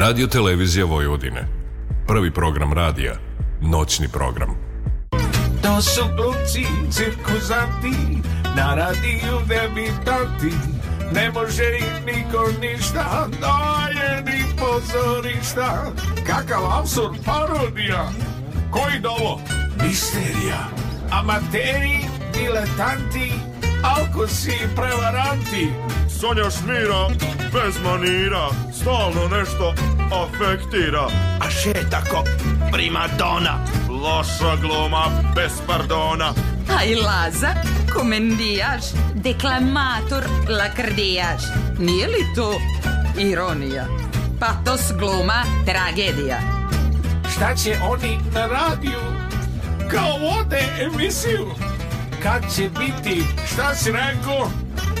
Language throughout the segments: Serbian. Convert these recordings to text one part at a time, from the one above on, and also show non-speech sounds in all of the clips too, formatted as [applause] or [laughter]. Radio Televizija Vojvodine. Prvi program radija. Noćni program. To su glumci, cirkuzanti, na radiju debitanti. Ne može im niko ništa, daje ni pozorišta. Kakav absurd parodija. Koji dolo? Da Misterija. Amateri, diletanti, alkosi i prevaranti Sonja šmira, bez manira Stalno nešto afektira A še tako primadona Loša gluma, bez pardona A i Laza, komendijaš Deklamator, lakrdijaš Nije li to ironija? Patos, gluma, tragedija Šta će oni na radiju? Kao vode emisiju Kad će biti? Šta si rekao?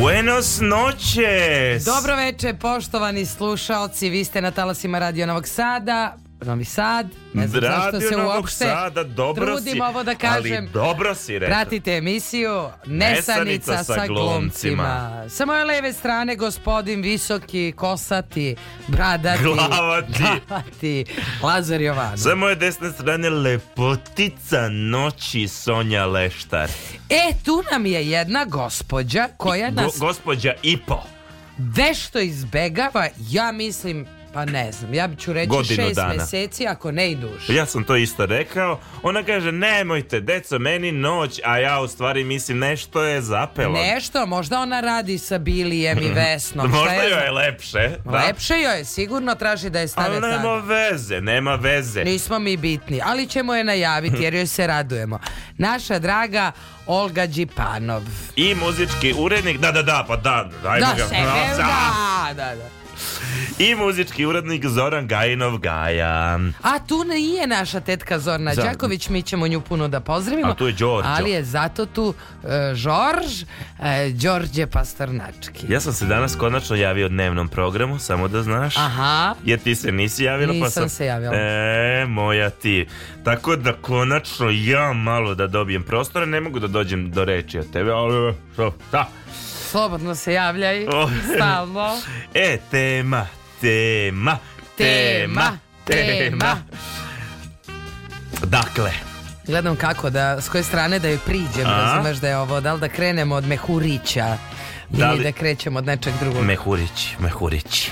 Buenos noches! Dobro veče, poštovani slušaoci, vi ste na talasima Radio Novog Sada, Novi Sad, ne znam Radio zašto se uopšte Sada, dobro trudim si, ovo da kažem. Ali dobro si rekao. Pratite emisiju Nesanica, Nesanica sa, sa glumcima. glumcima. Sa moje leve strane gospodin visoki, kosati, bradati, glavati, glavati Lazar Jovanov. Sa moje desne strane lepotica noći Sonja Leštar. E, tu nam je jedna gospođa koja nas... Go, gospođa Ipo. Vešto izbegava, ja mislim Pa ne znam, ja ću reći Godinu šest dana. meseci ako ne i duže. Ja sam to isto rekao. Ona kaže, nemojte, deco, meni noć, a ja u stvari mislim nešto je zapelo. Nešto, možda ona radi sa Bilijem i [laughs] Vesnom. Šta možda joj je lepše. da. Lepše joj je, sigurno traži da je stave Ali nema tada. veze, nema veze. Nismo mi bitni, ali ćemo je najaviti jer joj se radujemo. Naša draga Olga Đipanov. I muzički urednik, da, da, da, pa da, dajmo Da, ga. sebe, da, da, da i muzički urednik Zoran Gajinov Gaja. A tu ne je naša tetka Zorna Za... Đaković, mi ćemo nju puno da pozdravimo. A tu je Đorđo. Ali je zato tu uh, Žorž, uh, Đorđe Pastornački. Ja sam se danas konačno javio dnevnom programu, samo da znaš. Aha. Jer ti se nisi javila pa Nisam pa sam... se javila. E, moja ti. Tako da konačno ja malo da dobijem prostora, ne mogu da dođem do reči od tebe, ali e, šta? slobodno se javljaj, oh. stalno. [laughs] E, tema, tema, tema, tema. Dakle, Gledam kako da, s koje strane da joj priđem, A? razumeš da je ovo, da li da krenemo od Mehurića da li... ili da krećemo od nečeg drugog. Mehurić, Mehurić.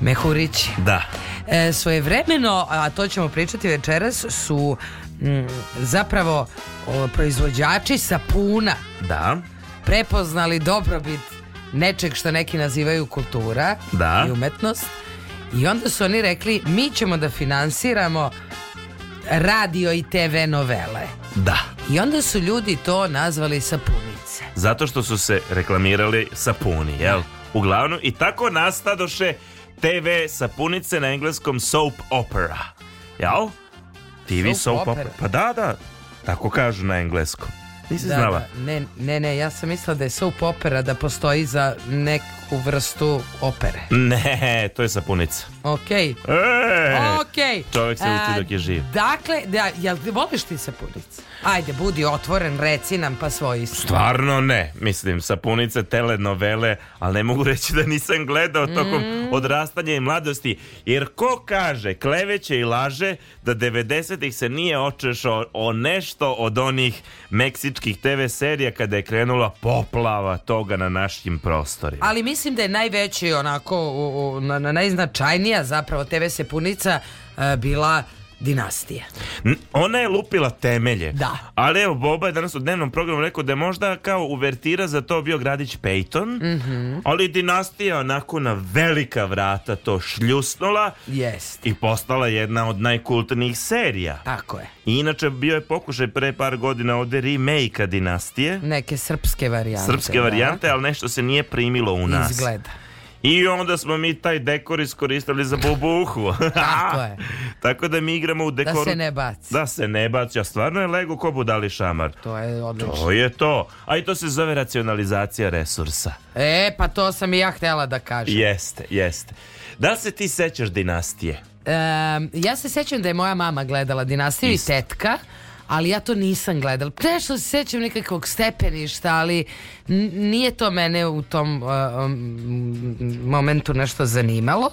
Mehurić. Da. E, svoje vremeno, a to ćemo pričati večeras, su m, mm, zapravo o, proizvođači sapuna. Da prepoznali dobrobit nečeg što neki nazivaju kultura da. i umetnost i onda su oni rekli mi ćemo da finansiramo radio i TV novele. Da. I onda su ljudi to nazvali sapunice. Zato što su se reklamirali sapuni, jel? Da. Uglavnom, i tako nastadoše TV sapunice na engleskom soap opera. Jel? TV soap, soap opera. opera. Pa da, da, tako kažu na engleskom. Nisi da, znala? Da, ne, ne, ne, ja sam mislila da je soap opera da postoji za neku vrstu opere. Ne, to je sapunica. Okay. E, ok. Čovjek se uči e, dok je živ. Dakle, da, jel voliš ti sapunice? Ajde, budi otvoren, reci nam pa svoj istinu. Stvarno ne. Mislim, sapunice, telenovele, ali ne mogu reći da nisam gledao tokom mm. odrastanja i mladosti. Jer ko kaže, kleveće i laže da 90-ih se nije očešao o nešto od onih meksičkih TV serija kada je krenula poplava toga na našim prostorima. Ali mislim da je najveći onako, u, u, na, na najznačajnije linija zapravo TV Sepunica e, bila dinastija. Ona je lupila temelje. Da. Ali evo, Boba je danas u dnevnom programu rekao da je možda kao uvertira za to bio Gradić Peyton, mm -hmm. ali dinastija onako na velika vrata to šljusnula Jest. i postala jedna od najkultnijih serija. Tako je. I inače, bio je pokušaj pre par godina ovde remake dinastije. Neke srpske varijante. Srpske da. varijante, da. ali nešto se nije primilo u nas. Izgleda. I onda smo mi taj dekor iskoristili za bubuhu. [laughs] Tako je. [laughs] Tako da mi igramo u dekoru. Da se ne baci. Da se ne baci. A stvarno je Lego ko budali šamar. To je odlično. To je to. A i to se zove racionalizacija resursa. E, pa to sam i ja htela da kažem. Jeste, jeste. Da se ti sećaš dinastije? Um, ja se sećam da je moja mama gledala dinastiju Isto. i tetka ali ja to nisam gledala. Prešlo se sećam nekakvog stepeništa, ali nije to mene u tom uh, um, momentu nešto zanimalo.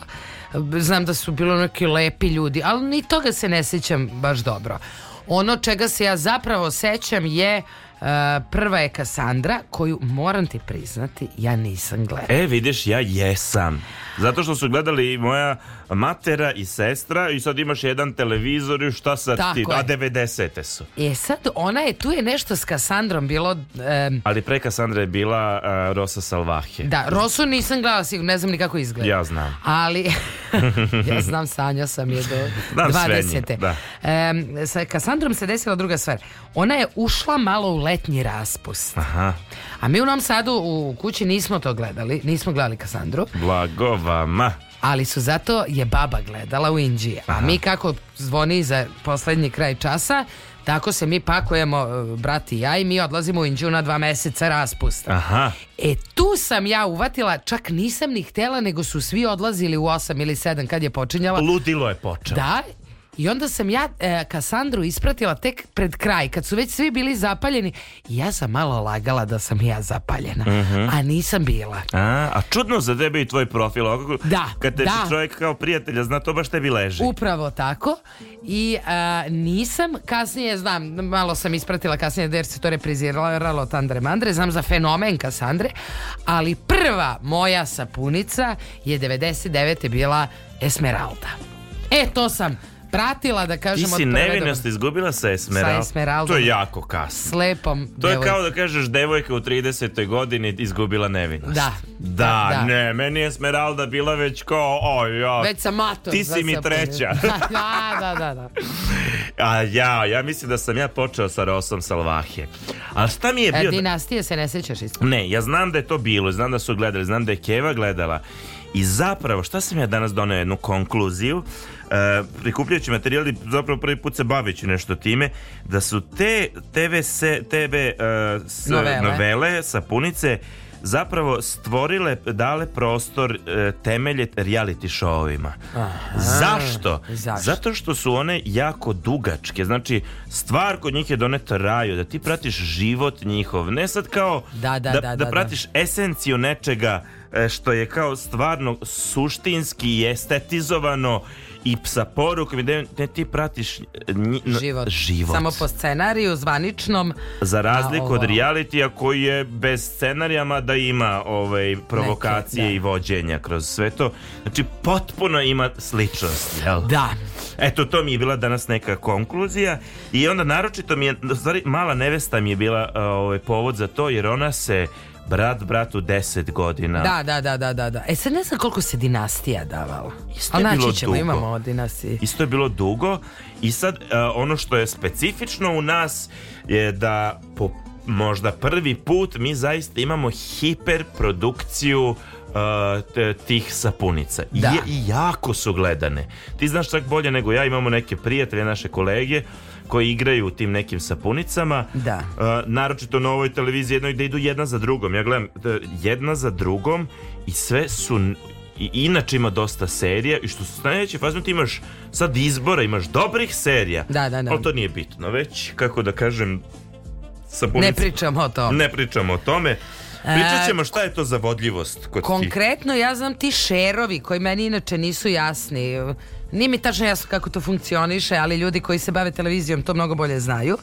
Znam da su bilo neki lepi ljudi, ali ni toga se ne sećam baš dobro. Ono čega se ja zapravo sećam je Uh, prva je Kasandra koju moram ti priznati ja nisam gledala. E vidiš ja jesam. Zato što su gledali i moja matera i sestra i sad imaš jedan televizor i šta sad Tako ti? Je. A 90 su. E sad, ona je, tu je nešto s Kasandrom bilo... Um... Ali pre Kasandra je bila uh, Rosa Salvahe. Da, Rosu nisam gledala sigurno, ne znam ni kako izgleda. Ja znam. Ali, [laughs] ja znam, sanja sam je do znam 20. Njim, da. Um, sa Kasandrom se desila druga stvar. Ona je ušla malo u letnji raspust. Aha. A mi u Novom Sadu u kući nismo to gledali, nismo gledali Kasandru. Blago vama. Ali su zato je baba gledala u Indiji. A mi kako zvoni za poslednji kraj časa, tako se mi pakujemo, e, brat i ja, i mi odlazimo u Indiju na dva meseca raspusta. Aha. E tu sam ja uvatila, čak nisam ni htela, nego su svi odlazili u 8 ili 7 kad je počinjala. Ludilo je počelo. Da, I onda sam ja e, Kasandru ispratila tek pred kraj, kad su već svi bili zapaljeni. I ja sam malo lagala da sam ja zapaljena, mm -hmm. a nisam bila. A, a čudno za tebe i tvoj profil. Ovako, da, kad te da. čovjek kao prijatelja zna, to baš tebi leži. Upravo tako. I a, nisam, kasnije znam, malo sam ispratila kasnije jer se to repriziralo Tandre Mandre, znam za fenomen Kasandre, ali prva moja sapunica je 99. bila Esmeralda. E, to sam pratila da kažem, kažemo Ti si nevinost izgubila sa Esmeraldom. Sa Esmeraldom. To je jako kasno. Slepom. To je kao da kažeš devojka u 30. godini izgubila nevinost. Da, da. Da, da. ne, meni je Esmeralda bila već kao, oj, ja. Već sam mator. Ti si mi treća. [laughs] da, da, da, da. A ja, ja mislim da sam ja počeo sa Rosom Salvahije. A šta mi je e, bio? E, dinastije se ne sećaš isto. Ne, ja znam da je to bilo, znam da su gledali, znam da je Keva gledala. I zapravo, šta sam ja danas donio jednu konkluziju, e, prikupljajući materijal i zapravo prvi put se baveći nešto time, da su te TV, se, TV e, s, novele. novele, sapunice, zapravo stvorile, dale prostor e, temelje reality showima. Zašto? Zašto? Zato što su one jako dugačke. Znači, stvar kod njih je doneta raju, da ti pratiš život njihov. Ne sad kao da, da, da, da pratiš esenciju nečega što je kao stvarno suštinski estetizovano i sa porukom da ne ti pratiš e, nji, život. život. Samo po scenariju zvaničnom. Za razliku od realitija koji je bez scenarijama da ima ovaj provokacije Neke, da. i vođenja kroz sve to. Znači potpuno ima sličnost. Jel? Da. Eto, to mi je bila danas neka konkluzija i onda naročito mi je, stvari, mala nevesta mi je bila ovaj, povod za to jer ona se brat bratu 10 godina. Da, da, da, da, da, da. E sad ne znam koliko se dinastija davala. Isto je bilo ćemo, dugo. imamo o dinastiji. Isto je bilo dugo i sad uh, ono što je specifično u nas je da po možda prvi put mi zaista imamo hiperprodukciju Uh, tih sapunica da. I jako su gledane Ti znaš čak bolje nego ja Imamo neke prijatelje, naše kolege koji igraju u tim nekim sapunicama. Da. Uh, naročito na ovoj televiziji jednoj da idu jedna za drugom. Ja gledam e, jedna za drugom i sve su i inače ima dosta serija i što su najveći fazno ti imaš sad izbora, imaš dobrih serija. Da, da, da. Ali to nije bitno, već kako da kažem sapunice. Ne pričamo o tome. Ne pričamo o tome. Pričat e, ćemo šta je to za vodljivost kod Konkretno, tih. ja znam ti šerovi koji meni inače nisu jasni Nije mi tačno jasno kako to funkcioniše, ali ljudi koji se bave televizijom to mnogo bolje znaju.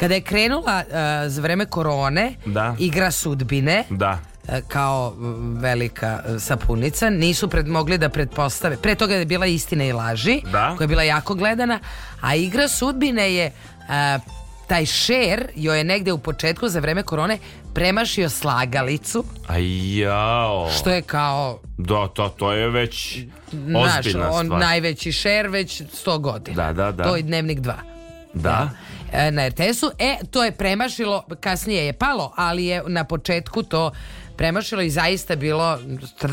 Kada je krenula uh, za vreme korone da. igra sudbine, da eh, kao velika eh, sapunica nisu pred, mogli da pretpostave pre toga je bila istina i laži da. koja je bila jako gledana a igra sudbine je a, taj šer joj je negde u početku za vreme korone premašio slagalicu. A jao. Što je kao... Da, to, to je već ozbiljna znaš, on stvar. najveći šer već 100 godina. Da, da, da. To je dnevnik 2. Da. da. E, na RTS-u. E, to je premašilo, kasnije je palo, ali je na početku to premašilo i zaista bilo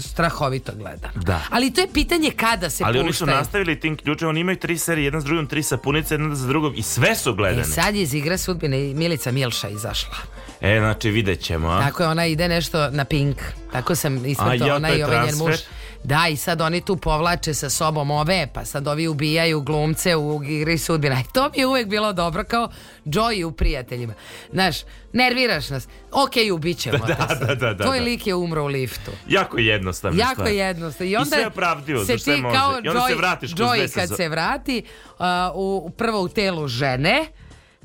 strahovito gledano. Da. Ali to je pitanje kada se Ali pušta. oni su nastavili tim ključem, oni imaju tri serije, jedna s drugom, tri sapunice, jedna za drugom i sve su gledane. E sad je iz igre sudbine Milica Milša izašla. E, znači vidjet ćemo, a? Tako je, ona ide nešto na pink. Tako sam ispratila, ja, ona i ovaj njen muž. Da, i sad oni tu povlače sa sobom ove, pa sad ovi ubijaju glumce u igri sudbina. I e, to mi je uvek bilo dobro, kao Joey u prijateljima. Znaš, nerviraš nas. Ok, ubit ćemo [laughs] da, te da, da, da Tvoj da. lik je umro u liftu. Jako jednostavno. Jako stvar. jednostavno. I, onda I sve pravdiju, se ti može. kao Joey, se vratiš Joey kad se vrati, uh, u, prvo u telu žene,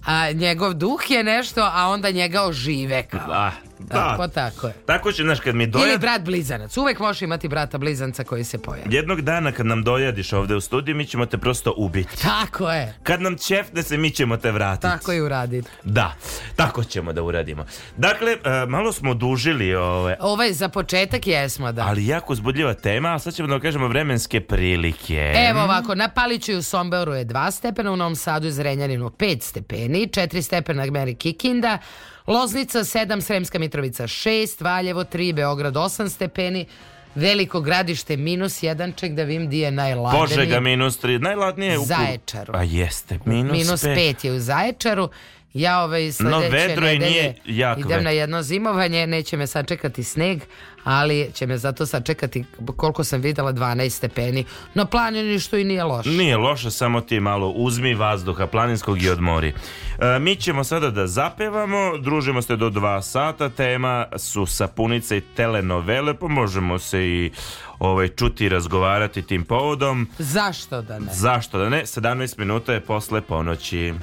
a, njegov duh je nešto, a onda njega ožive kao. Da, Tako, da. Pa tako je. Tako će, znaš, kad mi dojad... Ili brat blizanac. Uvek može imati brata blizanca koji se pojavi. Jednog dana kad nam dojadiš ovde u studiju, mi ćemo te prosto ubiti. Tako je. Kad nam ćefne se, mi ćemo te vratiti. Tako i uraditi. Da, tako ćemo da uradimo. Dakle, e, malo smo odužili ove... Ove, za početak jesmo, da. Ali jako uzbudljiva tema, a sad ćemo da kažemo vremenske prilike. Evo ovako, na Paliću i u Sombeoru je 2 stepena, u Novom Sadu i Zrenjaninu 5 stepeni, 4 stepena Meri Kikinda, Loznica 7, Sremska Mitrovica 6, Valjevo 3, Beograd 8 stepeni, Veliko gradište minus 1, ček da vim di je najladnije. Požega minus 3, najladnije je u... Zaječaru. Pa jeste, minus 5. Minus 5 je u Zaječaru. Ja ovaj sledeće no, nedelje nije jak idem na jedno zimovanje, neće me sačekati sneg, ali će me zato sačekati koliko sam videla 12 stepeni. No planini što i nije loše. Nije loše, samo ti malo uzmi vazduha planinskog i odmori. E, mi ćemo sada da zapevamo, družimo se do dva sata, tema su sapunice i telenovele, pa možemo se i ovaj, čuti i razgovarati tim povodom. Zašto da ne? Zašto da ne? 17 minuta je posle ponoći.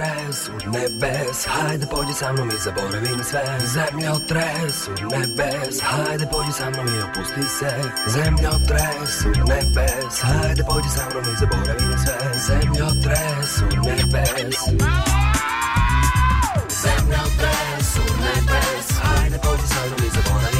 otres od nebes Hajde pođi sa mnom i zaboravi na sve Zemlja otres od nebes Hajde pođi sa mnom i opusti se Zemlja otres od nebes Hajde pođi sa mnom i zaboravi na sve Zemlja otres od nebes Zemlja otres od nebes Hajde pođi sa mnom i zaboravi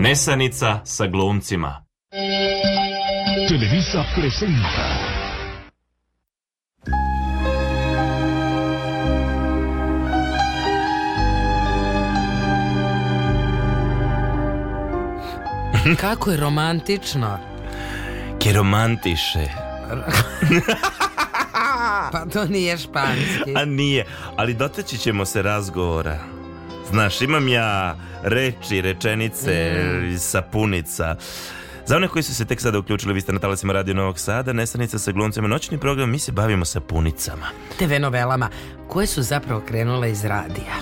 Nesanica sa glumcima. Televisa presenta. Kako je romantično. Ke romantiše. [laughs] pa to nije španski. A nije, ali doteći ćemo se razgovora. Znaš, imam ja reči, rečenice, mm. sapunica. Za one koji su se tek sada uključili, vi ste na talasima Radio Novog Sada, Nesanica sa glumcima, noćni program, mi se bavimo sa punicama. TV novelama, koje su zapravo krenule iz radija.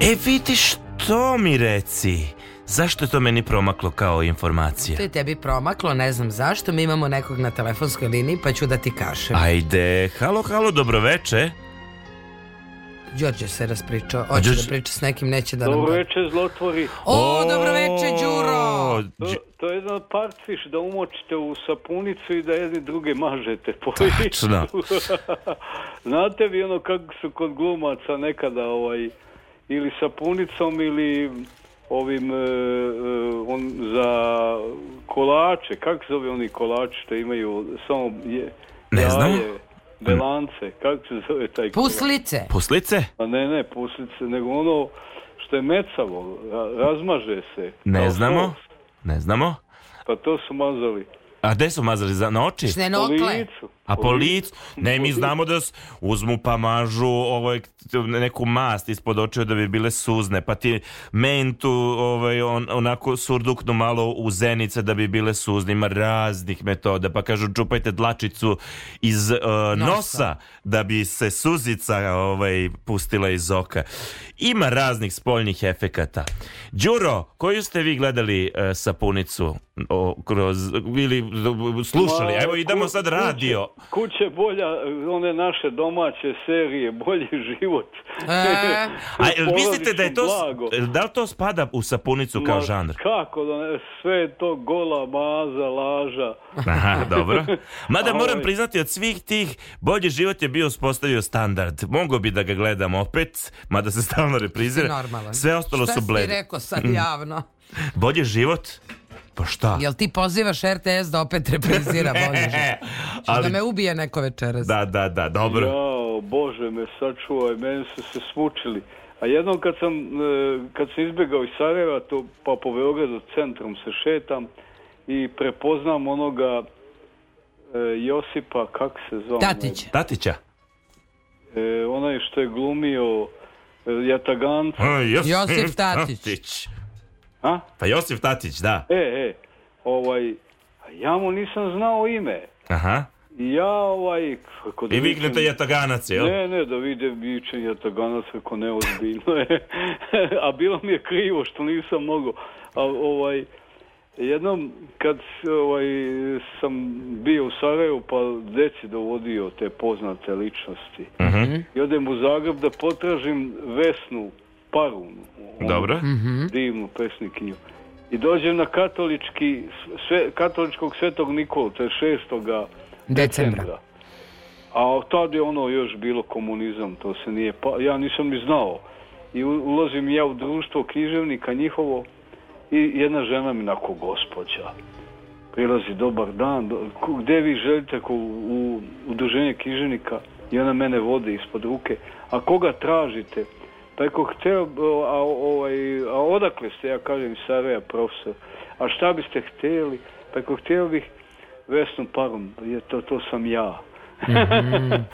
E, vidi što mi reci. Zašto je to meni promaklo kao informacija? To je tebi promaklo, ne znam zašto. Mi imamo nekog na telefonskoj liniji, pa ću da ti kažem. Ajde, halo, halo, dobroveče. Đorđe se raspričao, hoće da Đorđe... da priča s nekim, neće da nam... Dobro da- veče, zlotvori. O, o dobro veče, Đuro! To, to je jedan partfiš da umočite u sapunicu i da jedni druge mažete po Tačno. [laughs] Znate vi ono kako su kod glumaca nekada ovaj, ili sapunicom ili ovim eh, on, za kolače, kako zove oni kolači što imaju samo... Je, ne znam. Je, Belance, kako se zove taj... Puslice. Puslice? Pa ne, ne, puslice, nego ono što je mecavo, razmaže se. Ne znamo, ne znamo. Pa to su mazali. A gde su mazali? Za, na oči? Ne, na okle. A po licu? Ne, mi znamo da uzmu pa mažu ovaj, neku mast ispod očiju da bi bile suzne, pa ti mentu ovaj, on, onako surduknu malo u zenice da bi bile suzne. Ima raznih metoda, pa kažu čupajte dlačicu iz uh, nosa. nosa. da bi se suzica ovaj, pustila iz oka. Ima raznih spoljnih efekata. Đuro, koju ste vi gledali uh, sapunicu o, kroz, ili slušali. Evo idemo sad radio. Kuće, kuće bolja, one naše domaće serije, bolji život. E. [laughs] A, a mislite da je to, blago. da li to spada u sapunicu kao žanr? Kako, da sve je to gola baza, laža. Aha, dobro. [laughs] Mada moram ovaj. priznati, od svih tih, bolji život je bio uspostavio standard. Mogu bi da ga gledam opet, mada se stalno reprizira. Normalan. Sve ostalo Šta su blede. Šta si rekao sad javno? [laughs] Bolje život? Pa šta? Jel ti pozivaš RTS da opet reprizira [laughs] Bože? Da Ali... Da me ubije neko večeras. Da, da, da, dobro. Jao, Bože me sačuvaj, meni su se smučili. A jednom kad sam, e, kad sam izbegao iz Sarajeva, to, pa po Beogradu centrom se šetam i prepoznam onoga e, Josipa, kako se zove? Tatić. Tatića. E, onaj što je glumio e, Jataganca. Josip, Josip Tatić. Tatić. A? Pa Josif Tatić, da. E, e, ovaj, ja mu nisam znao ime. Aha. Ja ovaj... Kako da I viknete jataganac, jel? Ne, ne, da vide viče jataganac kako neozbiljno je. [laughs] A bilo mi je krivo što nisam mogao. A, ovaj, jednom kad ovaj, sam bio u Sarajevu pa deci dovodio te poznate ličnosti. Uh mhm. -huh. I odem u Zagreb da potražim Vesnu Parunu. Dobro. Mhm. Divnu pesnikinju. I dođem na katolički, sve, katoličkog svetog Nikolu, to je 6. decembra. A tad je ono još bilo komunizam, to se nije, pa, ja nisam ni znao. I ulazim ja u društvo književnika njihovo i jedna žena mi nako gospođa. Prilazi, dobar dan, do, gdje vi želite u, u udruženje književnika? I ona mene vode ispod ruke. A koga tražite? Pa Tako hteo, a, ovaj, a odakle ste, ja kažem Saraja profesor, a šta biste hteli? Pa Tako hteo bih vesnom parom, je to, to sam ja. Mhm. [laughs]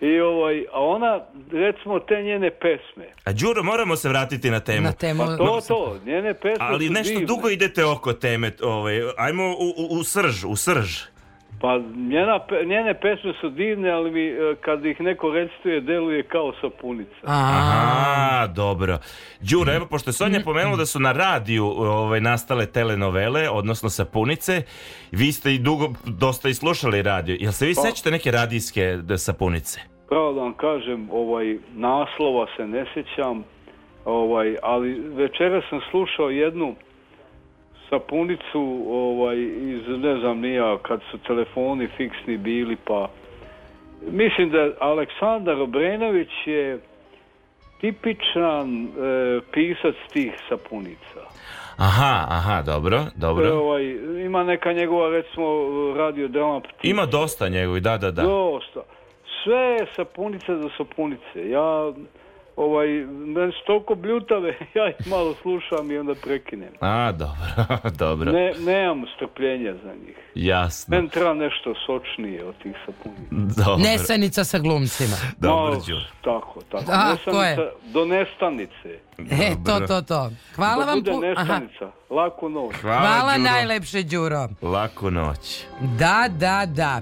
I ovaj, a ona, recimo, te njene pesme. A Đuro, moramo se vratiti na temu. Na temu. Pa to, to, njene pesme Ali nešto divne. dugo idete oko teme, ovaj, ajmo u, u, u srž, u srž. Pa njena, njene pesme su divne, ali mi, e, kad ih neko recituje, deluje kao sapunica. Aha, dobro. Đura, evo, pošto je Sonja mm. pomenula da su na radiju ove, ovaj, nastale telenovele, odnosno sapunice, vi ste i dugo dosta i slušali radio. Jel se vi pa, sećate neke radijske da, sapunice? Pravo da vam kažem, ovaj, naslova se ne sećam, ovaj, ali večera sam slušao jednu sapunicu ovaj, iz, ne znam, nija, kad su telefoni fiksni bili, pa mislim da Aleksandar Obrenović je tipičan e, pisac tih sapunica. Aha, aha, dobro, dobro. E, ovaj, ima neka njegova, recimo, radio drama. Ima dosta njegovi, da, da, da. Dosta. Sve je sapunica do sapunice. Ja ovaj, meni su toliko bljutave, [laughs] ja ih malo slušam i onda prekinem. A, dobro, [laughs] dobro. Ne, nemam strpljenja za njih. Jasno. Meni treba nešto sočnije od tih sapunica. Nesanica sa glumcima. [laughs] Dobro, no, Tako, tako. A, Nesanica je? do nestanice. E, to, to, to. Hvala da vam. Bude nestanica. Aha. Laku noć. Hvala, Hvala Đuro. najlepše, Đuro. Laku noć. Da, da, da.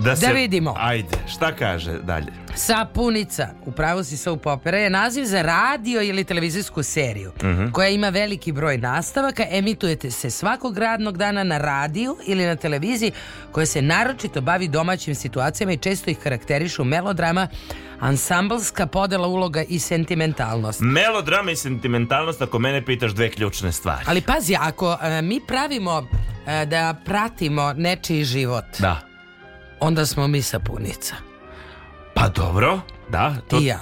Da, da, se, vidimo. Ajde, šta kaže dalje? Sapunica, upravo si sa popera, je naziv za radio ili televizijsku seriju uh mhm. -huh. koja ima veliki broj nastavaka, emitujete se svakog radnog dana na radiju ili na televiziji koja se naročito bavi domaćim situacijama i često ih karakterišu melodrama, ansamblska podela uloga i sentimentalnost. Melodrama i sentimentalnost, ako mene pitaš dve ključne stvari. Ali pazi, ako a, e, mi pravimo a, e, da pratimo nečiji život. Da onda smo mi sapunica. Pa dobro, da. To, I ja.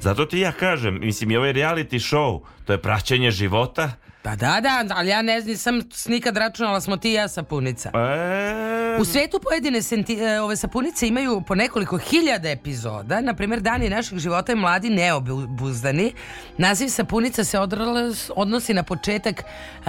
Zato ti ja kažem, mislim i ovaj reality show, to je praćenje života. Pa da, da, ali ja ne znam, sam nikad računala smo ti i ja sapunica. E, U svetu pojedine senti, e, ove sapunice imaju po nekoliko hiljada epizoda. Na primjer, dani našeg života je mladi neobuzdani. Naziv sapunica se odnosi na početak uh,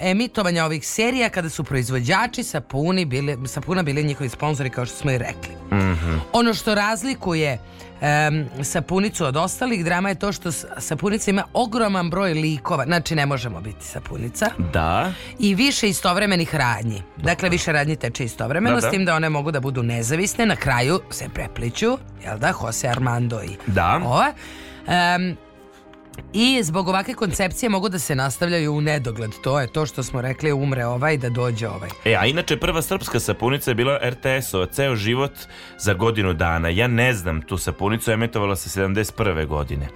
emitovanja ovih serija kada su proizvođači sapuni bili, sapuna bili njihovi sponzori kao što smo i rekli. Mm -hmm. Ono što razlikuje um, sapunicu od ostalih. Drama je to što sapunica ima ogroman broj likova. Znači, ne možemo biti sapunica. Da. I više istovremenih radnji. Dakle, više radnji teče istovremeno, da, da. s tim da one mogu da budu nezavisne. Na kraju se prepliću, jel da, Jose Armando i da. ova. Um, I zbog ovake koncepcije mogu da se nastavljaju u nedogled. To je to što smo rekli, umre ovaj da dođe ovaj. E, a inače prva srpska sapunica je bila RTS-ova, ceo život za godinu dana. Ja ne znam tu sapunicu, emetovala se 71. godine.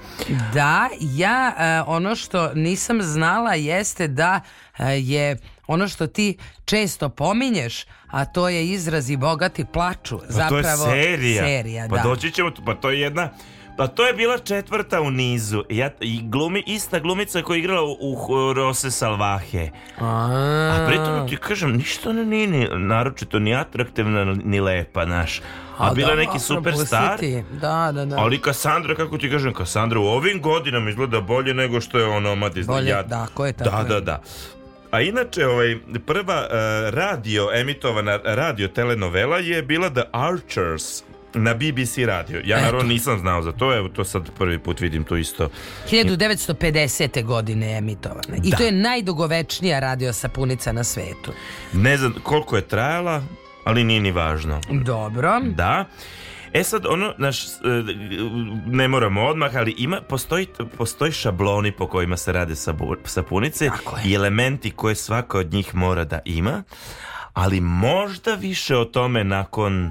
Da, ja e, ono što nisam znala jeste da e, je ono što ti često pominješ, a to je izrazi bogati plaču. Zapravo, pa to je serija. serija pa da. doći ćemo, pa to je jedna Pa to je bila četvrta u nizu. Ja, i glumi, ista glumica koja je igrala u, u Rose Salvahe. A, A pritom ti kažem, ništa ona nije ni, naročito ni atraktivna, ni lepa, naš. A, A bila da, neki superstar. Da, da, da. Ali Kassandra, kako ti kažem, Kassandra u ovim godinama izgleda bolje nego što je ono Mad Bolje, ja, da, ko je da, tako? Da, da, da. A inače, ovaj, prva uh, radio, emitovana radio telenovela je bila The Archers na BBC radio. Ja naravno nisam znao za to, evo to sad prvi put vidim to isto. 1950. godine je emitovana. I da. to je najdugovečnija radio sapunica na svetu. Ne znam koliko je trajala, ali nije ni važno. Dobro. Da. E sad ono naš e, ne moramo odmah, ali ima postoji postoji šabloni po kojima se rade sapunice i elementi koje svaka od njih mora da ima. Ali možda više o tome nakon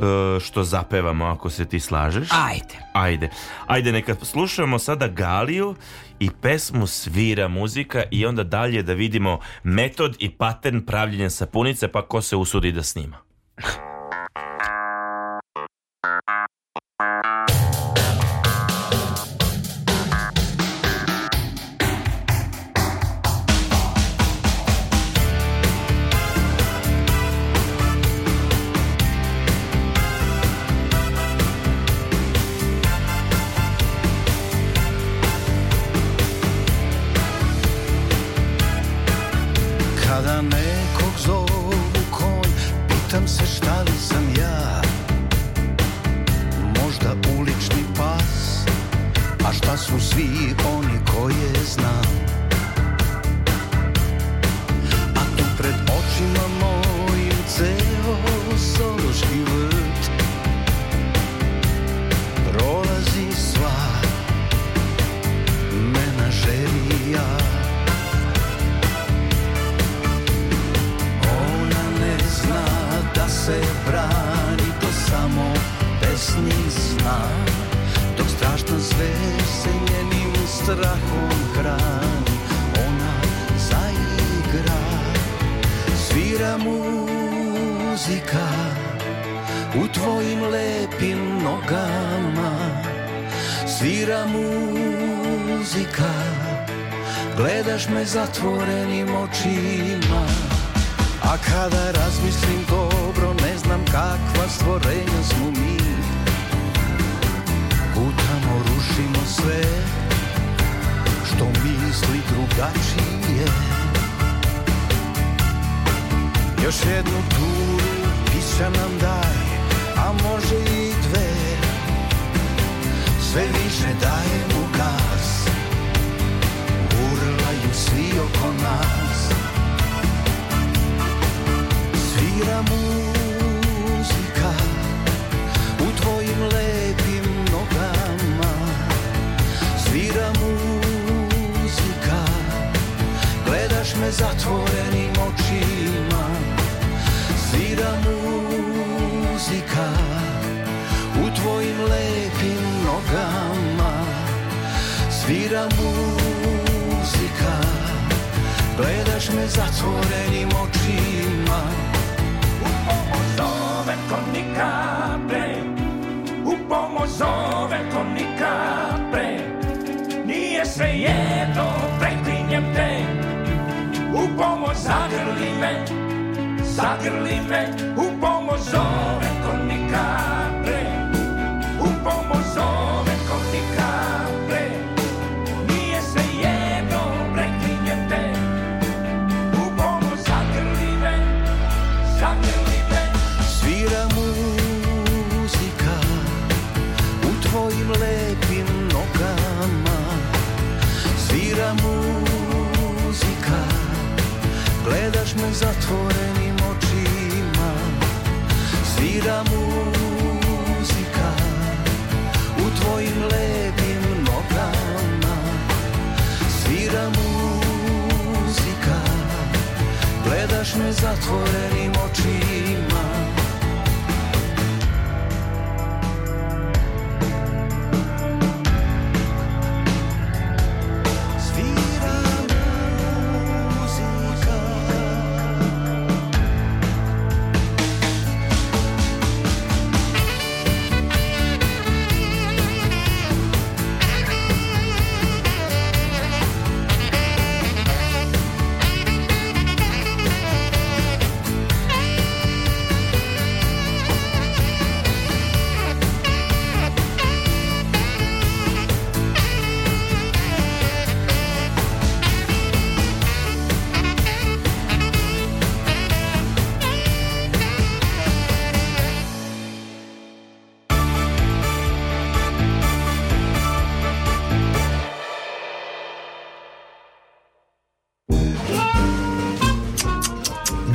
E, što zapevamo ako se ti slažeš. Ajde. Ajde. Ajde neka slušamo sada Galiju i pesmu svira muzika i onda dalje da vidimo metod i pattern pravljenja sapunice pa ko se usudi da snima. [laughs] Gledaš me zatvorenim očima A kada razmislim dobro Ne znam kakva stvorenja smo mi Kutamo, rušimo sve Što misli drugačije Još jednu turu Pića nam daj A može i dve Sve više dajemo gaz svi oko nas Svira muzika u tvojim lepim nogama Svira muzika, gledaš me zatvorenim očima Svira muzika u tvojim lepim nogama Svira muzika Gledaš me zatvorenim očima U pomoć zove konika pre U pomoć zove konika pre Nije sve jedno, preklinjem te U pomoć zagrli me, zagrli me U pomoć zove konika svira da muzika u tvojim lepim nogama svira muzika gledaš me zatvorenim očima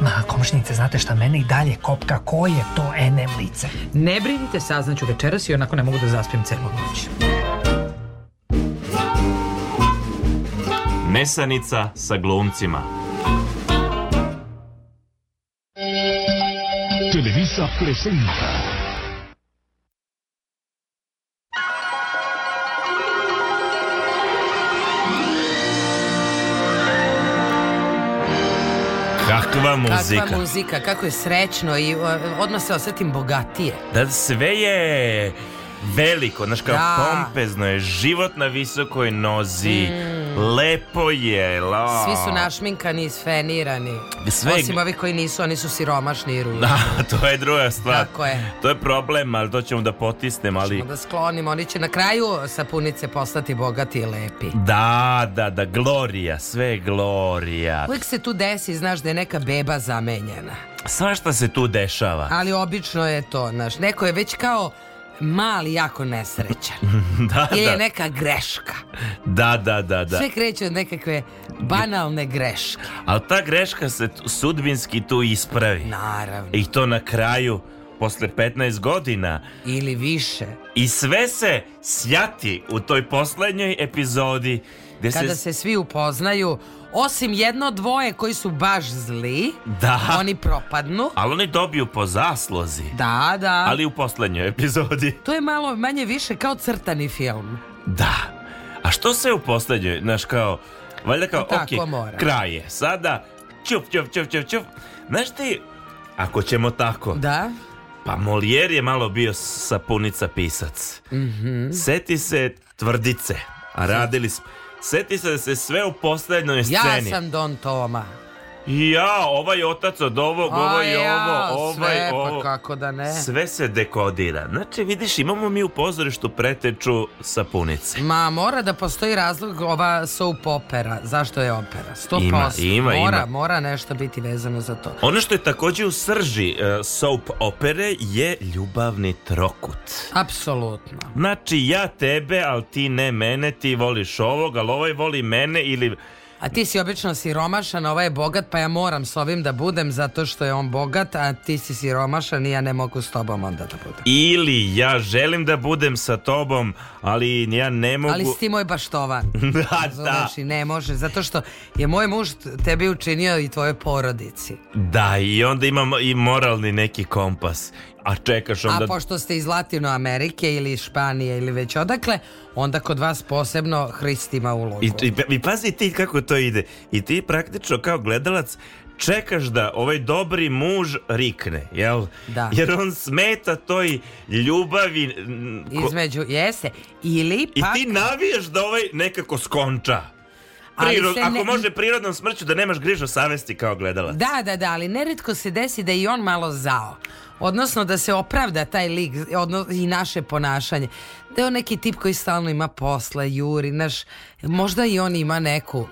Ma, komšinice, znate šta mene i dalje kopka, ko je to NM lice? Ne brinite, saznaću večeras i onako ne mogu da zaspim celu noć. Mesanica sa glumcima. Televisa presenta Kakva muzika. Kakva muzika, kako je srećno i odmah se osetim bogatije. Da sve je veliko, znaš kao da. pompezno je, život na visokoj nozi, mm. lepo je. La. Svi su našminkani, isfenirani. Sve... Osim ovih koji nisu, oni su siromašni i ružni. Da, [laughs] to je druga stvar. Tako je. To je problem, ali to ćemo da potisnem. Ali... Ćemo da sklonimo, oni će na kraju sapunice postati bogati i lepi. Da, da, da, glorija, sve je glorija. Uvijek se tu desi, znaš da je neka beba zamenjena. šta se tu dešava. Ali obično je to, znaš, neko je već kao mali jako nesrećan. [laughs] da, Ili da. je neka greška. Da, da, da, da. Sve kreće od nekakve banalne greške. Ali ta greška se sudbinski tu ispravi. Naravno. I to na kraju posle 15 godina. Ili više. I sve se sjati u toj poslednjoj epizodi. Gde Kada se... se svi upoznaju, osim jedno dvoje koji su baš zli, da. oni propadnu. Ali oni dobiju po zaslozi. Da, da. Ali u poslednjoj epizodi. To je malo manje više kao crtani film. Da. A što se u posljednjoj, znaš kao, valjda kao, Tako ok, mora. kraj je. Sada, čup, čup, čup, čup, čup. Znaš ti, ako ćemo tako. Da. Pa Molijer je malo bio sapunica pisac. Mm -hmm. Seti se tvrdice. A radili smo Seti se da se sve u poslednjoj sceni. Ja sam Don Toma ja, ovaj otac od ovog, A, ovaj ja, ovo, ovaj sve, pa ovo. Pa kako da ne? Sve se dekodira. Znači, vidiš, imamo mi u pozorištu preteču sapunice. Ma, mora da postoji razlog ova soap opera. Zašto je opera? 100%. Ima, ima, mora, ima. Mora nešto biti vezano za to. Ono što je takođe u srži uh, soap opere je ljubavni trokut. Apsolutno. Znači, ja tebe, ali ti ne mene, ti voliš ovog, ali ovaj voli mene ili A ti si obično siromašan, ovaj je bogat, pa ja moram s ovim da budem zato što je on bogat, a ti si siromašan i ja ne mogu s tobom onda da budem. Ili ja želim da budem sa tobom, ali ja ne mogu... Ali si ti moj baštovan. [laughs] da, da. I ne može, zato što je moj muž tebi učinio i tvojoj porodici. Da, i onda imam i moralni neki kompas a čekaš onda... A pošto ste iz Latino Amerike ili Španije ili već odakle, onda kod vas posebno hristima ulogu. I, i, i pazi ti kako to ide. I ti praktično kao gledalac čekaš da ovaj dobri muž rikne, jel? Da. Jer on smeta toj ljubavi... Ko... Između, jese. Ili pak... I ti navijaš da ovaj nekako skonča. Priro, ne... Ako može prirodnom smrću da nemaš grižu savesti kao gledalac. Da, da, da, ali neretko se desi da i on malo zao. Odnosno da se opravda taj lik odno, i naše ponašanje. Da je on neki tip koji stalno ima posla, juri, naš, možda i on ima neku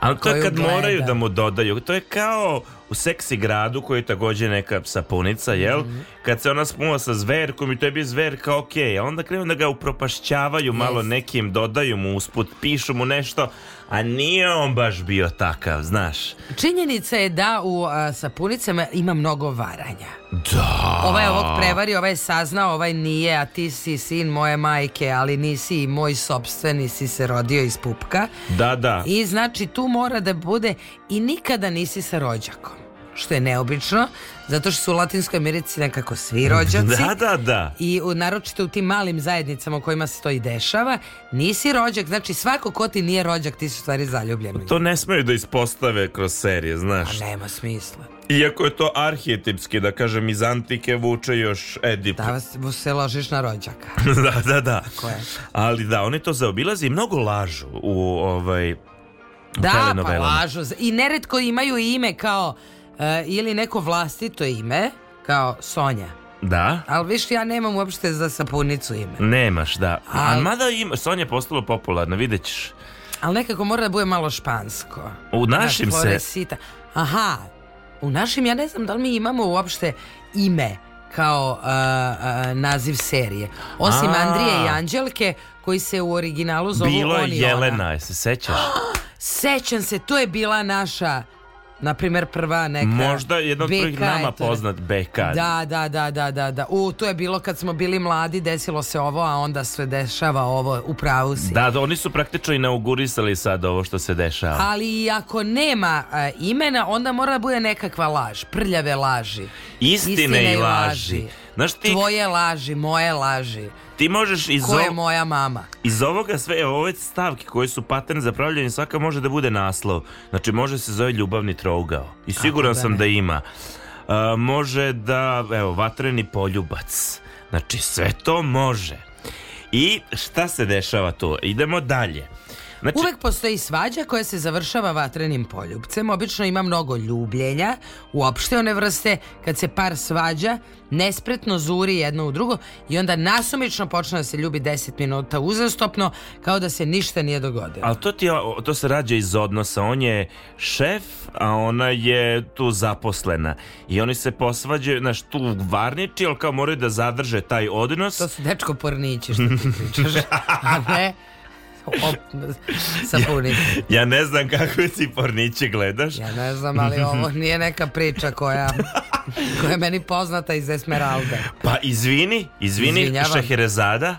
ali to je kad gleda. moraju da mu dodaju. To je kao u seksi gradu koji je također neka sapunica, jel? Mm -hmm. Kad se ona spuma sa zverkom i to je bio zverka, okay. A onda krenu da ga upropašćavaju yes. malo nekim, dodaju mu usput, pišu mu nešto a nije on baš bio takav, znaš. Činjenica je da u a, sapunicama ima mnogo varanja. Da. Ovaj je ovog prevari, ovaj je saznao, ovaj nije, a ti si sin moje majke, ali nisi i moj sobstveni, si se rodio iz pupka. Da, da. I znači tu mora da bude i nikada nisi sa rođakom što je neobično, zato što su u Latinskoj Americi nekako svi rođaci. [laughs] Da, da, da. I u, naročito u tim malim zajednicama u kojima se to i dešava, nisi rođak, znači svako ko ti nije rođak, ti su stvari zaljubljeni. To ne smeju da ispostave kroz serije, znaš. A nema smisla. Iako je to arhetipski, da kažem, iz antike vuče još Edip. Da vas se ložiš na rođaka. [laughs] da, da, da. Je? Ali da, oni to zaobilaze i mnogo lažu u ovaj... Da, pa lažu. I neretko imaju ime kao e, ili neko vlastito ime kao Sonja. Da. Ali viš ja nemam uopšte za sapunicu ime. Nemaš, da. Al... mada ima, Sonja je postalo popularno, vidjet ćeš. Ali nekako mora da bude malo špansko. U našim da, se... Sita. Aha, u našim ja ne znam da li mi imamo uopšte ime kao a, e, a, e, naziv serije. Osim a Andrije i Anđelke koji se u originalu zovu Bilo je Jelena, se sećaš? [gasps] Sećam se, to je bila naša na primer prva neka možda jedan od prvih nama poznat BK da, da, da, da, da, da. U, to je bilo kad smo bili mladi, desilo se ovo a onda sve dešava ovo, u pravu si da, da, oni su praktično inaugurisali sad ovo što se dešava ali ako nema a, e, imena, onda mora da bude nekakva laž prljave laži istine, istine i laži. laži. Znaš ti... Tvoje laži, moje laži. Ti možeš iz Ko ovo... je moja mama? Iz ovoga sve, e, ove stavke koje su pattern za pravljanje, svaka može da bude naslov. Znači, može se zove ljubavni trougao. I siguran da sam da ima. Uh, može da, evo, vatreni poljubac. Znači, sve to može. I šta se dešava tu? Idemo dalje. Znači... Uvek postoji svađa koja se završava vatrenim poljubcem. Obično ima mnogo ljubljenja, uopšte one vrste, kad se par svađa, nespretno zuri jedno u drugo i onda nasumično počne da se ljubi 10 minuta uzastopno, kao da se ništa nije dogodilo. Ali to, ti, to se rađa iz odnosa. On je šef, a ona je tu zaposlena. I oni se posvađaju, znaš, tu varniči, ali kao moraju da zadrže taj odnos. To su dečko pornići što ti pričaš. A [laughs] ne, sa punikom. Ja ne znam kakve ciporniće gledaš. Ja ne znam, ali ovo nije neka priča koja, koja je meni poznata iz Esmeralde. Pa izvini, izvini, Izvinjavam. Šehirezada.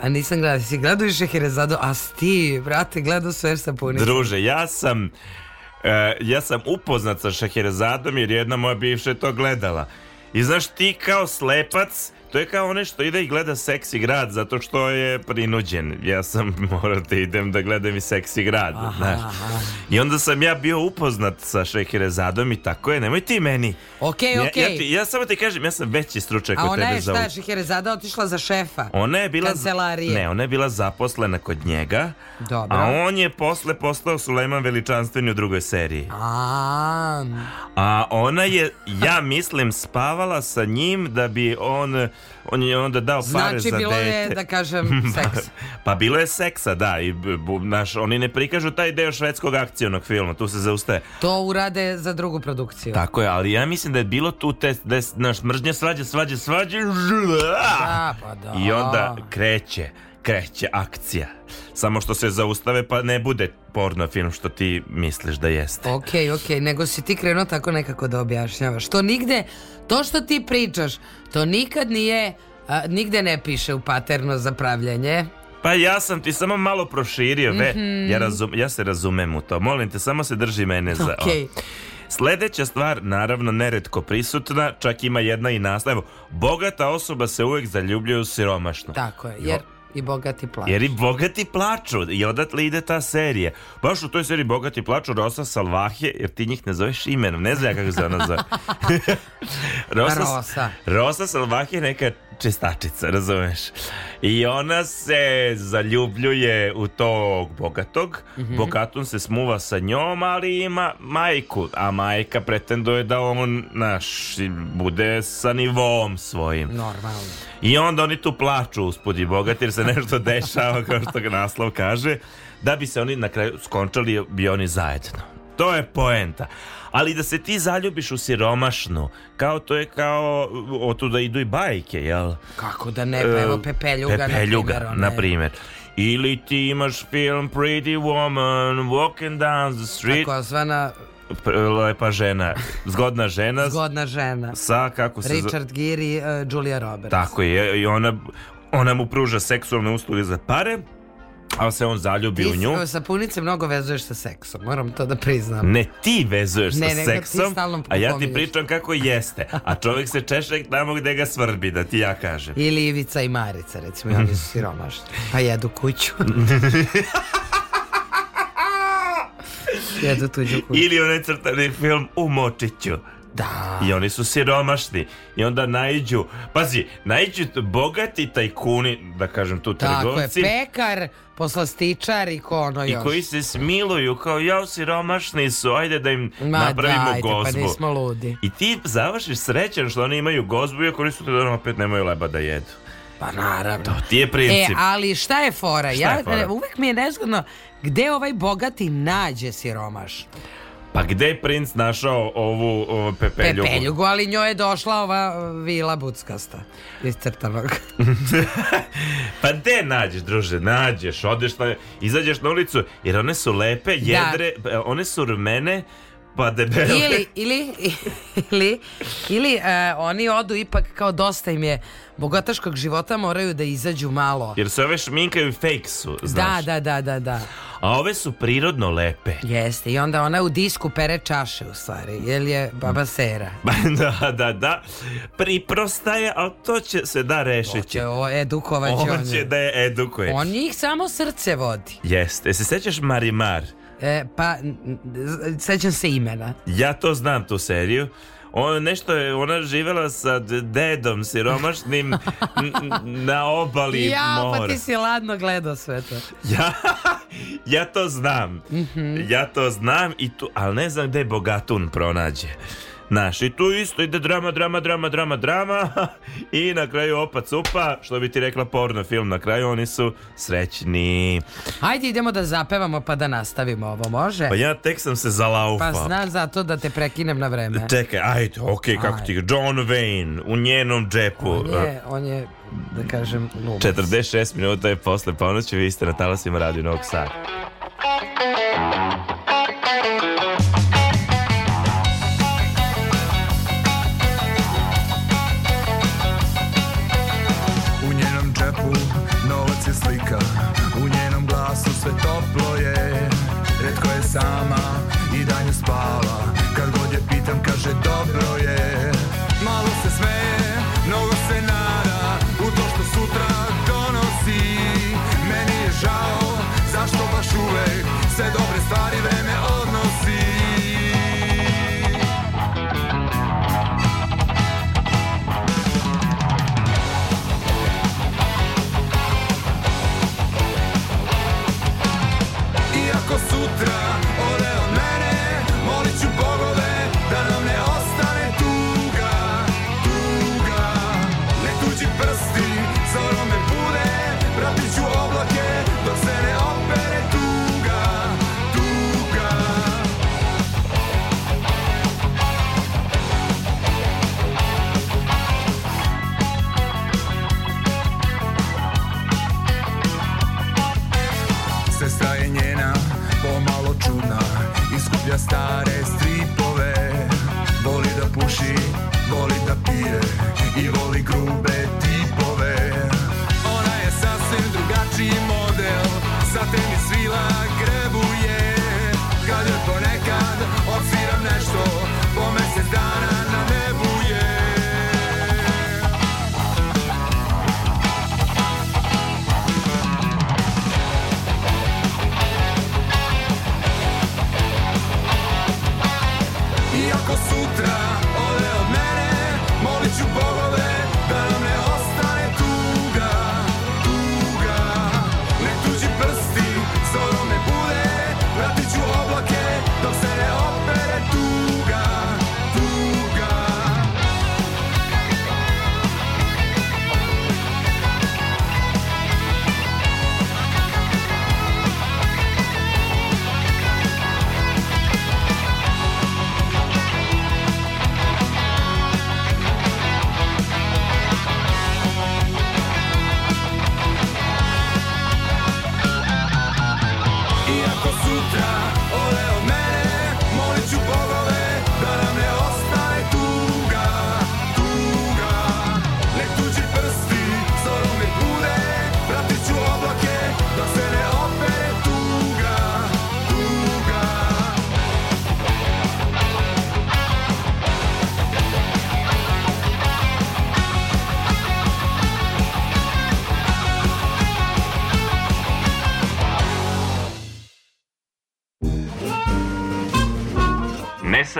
A nisam gledao, si gledao i Šehirezadu, a ti, brate, gledao sve sa punikom. Druže, ja sam... E, ja sam upoznat sa Šahirezadom jer jedna moja bivša je to gledala. I znaš ti kao slepac To je kao nešto ide i gleda seksi grad zato što je prinuđen. Ja sam [laughs] morao da idem da gledam i seksi grad. Aha, znaš. Aha. I onda sam ja bio upoznat sa Šeherezadom i tako je. Nemoj ti meni. Okej, okay, okej. Okay. Ja, ja, ti, ja samo ti kažem, ja sam veći stručak od tebe za A ona je šta, za... Šeherezada otišla za šefa? Ona je bila... Kancelarije. Ne, ona je bila zaposlena kod njega. Dobro. A on je posle postao Sulejman Veličanstveni u drugoj seriji. A, a ona je, ja mislim, spavala sa njim da bi on on je onda dao znači, pare za dete. Znači, bilo je, da kažem, [laughs] seks. pa bilo je seksa, da. I, naš, oni ne prikažu taj deo švedskog akcionog filma, tu se zaustaje. To urade za drugu produkciju. Tako je, ali ja mislim da je bilo tu te, da naš mržnja svađa, svađa, svađa. Da, pa da. I onda kreće kreće akcija. Samo što se zaustave pa ne bude porno film što ti misliš da jeste. okej, ok, nego si ti krenuo tako nekako da objašnjavaš. To nigde, to što ti pričaš, to nikad nije, a, nigde ne piše u paterno za pravljanje. Pa ja sam ti samo malo proširio, ve, mm -hmm. ja, razum, ja se razumem u to. Molim te, samo se drži mene za... Okay. Sledeća stvar, naravno neretko prisutna, čak ima jedna i naslov. Bogata osoba se uvek zaljubljuje u siromašno. Tako je, jer I bogati plaču. Jer i bogati plaču. I odatle ide ta serija. Baš u toj seriji bogati plaču Rosa Salvahe, jer ti njih ne zoveš imenom. Ne znam ja kako se ona zove. [laughs] Rosa, Rosa. Rosa Salvahe je neka čestačica, razumeš? I ona se zaljubljuje u tog bogatog. Mm -hmm. Bogatun se smuva sa njom, ali ima majku. A majka pretenduje da on naš bude sa nivom svojim. Normalno. I onda oni tu plaču uspud i bogat jer se nešto dešava kao što ga naslov kaže. Da bi se oni na kraju skončali bi oni zajedno. To je poenta ali da se ti zaljubiš u siromašnu, kao to je kao, da idu i bajke, jel? Kako da ne, pa e, evo Pepeljuga, Pepeljuga na primjer. Na primjer. Ili ti imaš film Pretty Woman, Walking Down the Street. Tako zvana lepa žena, zgodna žena. [laughs] zgodna žena. Sa, kako se... Richard Gere i uh, Julia Roberts. Tako je, i ona, ona mu pruža seksualne usluge za pare ali se on zaljubi ti, u nju. Ti punice mnogo vezuješ sa seksom, moram to da priznam. Ne ti vezuješ ne, sa seksom, a ja ti pričam kako jeste. A čovjek se češe tamo gde ga svrbi, da ti ja kažem. Ili Ivica i Marica, recimo, oni su siromašni. Pa jedu kuću. [laughs] jedu tuđu kuću. Ili onaj crtani film u Močiću. Da. I oni su siromašni. I onda naiđu, pazi, naiđu bogati tajkuni, da kažem tu Tako trgovci. Tako je, pekar, poslastičar i ko ono još. I koji se smiluju, kao ja siromašni su, ajde da im Ma, napravimo dajte, pa gozbu. Pa nismo ludi. I ti završiš srećan što oni imaju gozbu, iako oni su da opet nemaju leba da jedu. Pa naravno. To ti je e, princip. E, ali šta je fora? Šta ja, je fora? Uvijek mi je nezgodno gde ovaj bogati nađe siromaš. Pa gde je princ našao ovu, ovu pepeljugu? Pepeljugu, ali njoj je došla ova vila buckasta iz crtanog. [laughs] pa gde nađeš, druže, nađeš, odeš, na, izađeš na ulicu, jer one su lepe, da. jedre, da. one su rmene, pa debelo. Ili, ili, ili, ili e, oni odu ipak kao dosta im je bogataškog života moraju da izađu malo. Jer se ove šminkaju fake su, da, znaš. Da, da, da, da, da. A ove su prirodno lepe. Jeste, i onda ona u disku pere čaše u stvari, jer je baba mm. sera. [laughs] da, da, da. Priprosta je, ali to će se da rešiti. Hoće, ovo edukovat će On će da je edukuje. On njih samo srce vodi. Jeste, e, se sećaš Marimar? E, pa, sećam se imena. Ja to znam tu seriju. On, nešto je, ona živela sa dedom siromašnim na obali ja, pa mora. Ja, pa ti si ladno gledao sve to. Ja, ja to znam. Mm -hmm. Ja to znam, i tu, ali ne znam gde je Bogatun pronađe. Znaš, i tu isto ide drama, drama, drama, drama, drama [laughs] i na kraju opa cupa, što bi ti rekla porno film, na kraju oni su srećni. Hajde idemo da zapevamo pa da nastavimo ovo, može? Pa ja tek sam se zalaufao. Pa znam zato da te prekinem na vreme. Čekaj, ajde, okej, okay, kako ti... John Wayne, u njenom džepu. On je, on je da kažem, lumac. 46 minuta je posle ponoći, vi ste na talasima Radio Novog Sada. sama Stavlja stare stripove Voli da puši, voli da pije I voli grube tipove Ona je sasvim drugačiji model Sa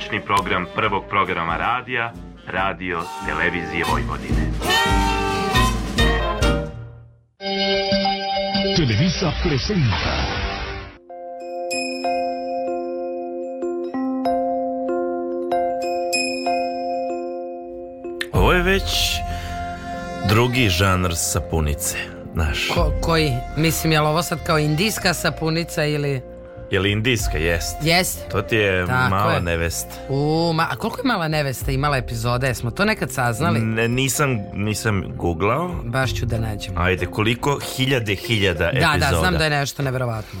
noćni program prvog programa radija, radio, televizije Vojvodine. Televisa presenta Ovo je već drugi žanr sapunice, Naš. Ko, koji? Mislim, je li ovo sad kao indijska sapunica ili... Jel indijska, jest. Jest. To ti je Tako mala je. nevesta. U, ma, a koliko je mala nevesta imala epizode? Smo to nekad saznali? Ne, nisam, nisam googlao. Baš ću da nađem. Ajde, koliko hiljade, hiljada da, epizoda. Da, da, znam da je nešto neverovatno.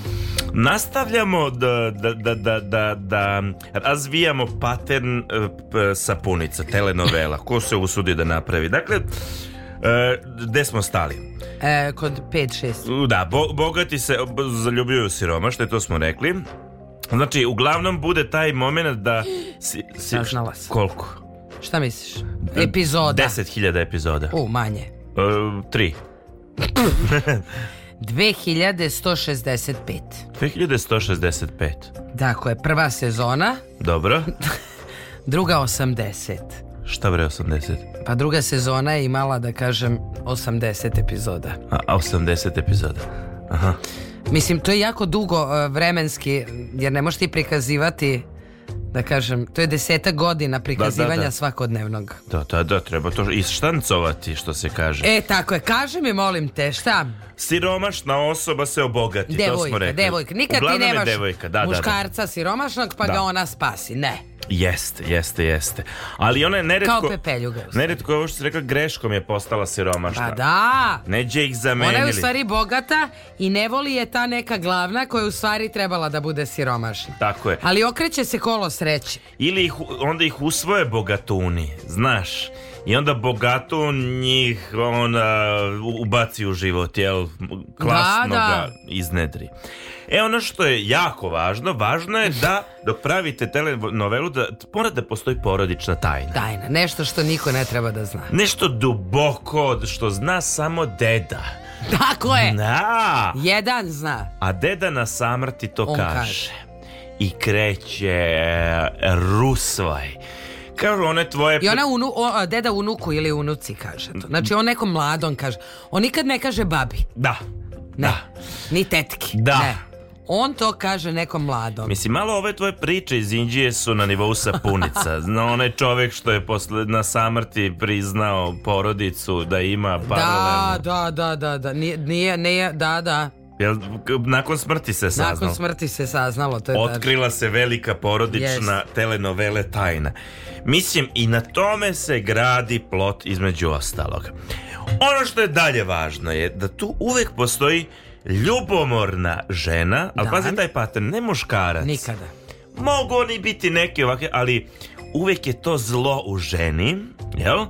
Nastavljamo da, da, da, da, da razvijamo pattern uh, sapunica, telenovela. Ko se usudi da napravi? Dakle, uh, gde smo stali? E, kod 5-6. Da, bo, bogati se zaljubljuju siroma, što je to smo rekli. Znači, uglavnom bude taj moment da... Si, si, Saznala sam. Koliko? Šta misliš? Epizoda? 10.000 epizoda. U, manje. E, tri. 2165. 2165. Da, koja je prva sezona. Dobro. [laughs] druga 80. Šta bre 80? Pa druga sezona je imala da kažem 80 epizoda. A 80 epizoda. Aha. Mislim to je jako dugo e, vremenski jer ne možeš ti prikazivati da kažem, to je deseta godina prikazivanja da, da, da. svakodnevnog. Da, da, da, treba to ištancovati, što se kaže. E, tako je, kaži mi, molim te, šta? Siromašna osoba se obogati, devojka, to smo rekli. Devojka, nikad Uglavnom ti nemaš devojka. Da, da, da, muškarca siromašnog, pa da. ga ona spasi, ne. Jeste, jeste, jeste. Ali ona je neretko... Kao pepeljuga. Neretko je ovo što si rekla, greškom je postala siromašna. Pa da! Neđe ih zamenili. Ona je u stvari bogata i ne voli je ta neka glavna koja u stvari trebala da bude siromašna. Tako je. Ali okreće se kolo sreće. Ili ih, onda ih usvoje bogatuni, znaš. I onda bogato njih on ubaci u život, jel? Da, Klasno da, da. ga iznedri. E ono što je jako važno, važno je da dok pravite telenovelu da mora da postoji porodična tajna. Tajna, nešto što niko ne treba da zna. Nešto duboko što zna samo deda. Tako je. Da. Jedan zna. A deda na samrti to On kaže. kaže. I kreće e, rusvaj. Kažu one tvoje... I ona unu, o, deda unuku ili unuci kaže to. Znači on nekom mladom kaže. On nikad ne kaže babi. Da. Ne. Da. Ni tetki. Da. Ne on to kaže nekom mladom. Mislim, malo ove tvoje priče iz Indije su na nivou sapunica. [laughs] No, onaj čovjek što je posle, na samrti priznao porodicu da ima da, paralelno. Da, da, da, da, da. Nije, nije, nije da, da. Jel, nakon smrti se saznalo. Nakon smrti se saznalo. To je Otkrila daži. se velika porodična yes. telenovele tajna. Mislim, i na tome se gradi plot između ostalog. Ono što je dalje važno je da tu uvek postoji ljubomorna žena, ali da. pazi taj pattern, ne muškarac. Nikada. Mogu oni biti neki ovakvi, ali uvek je to zlo u ženi, jel?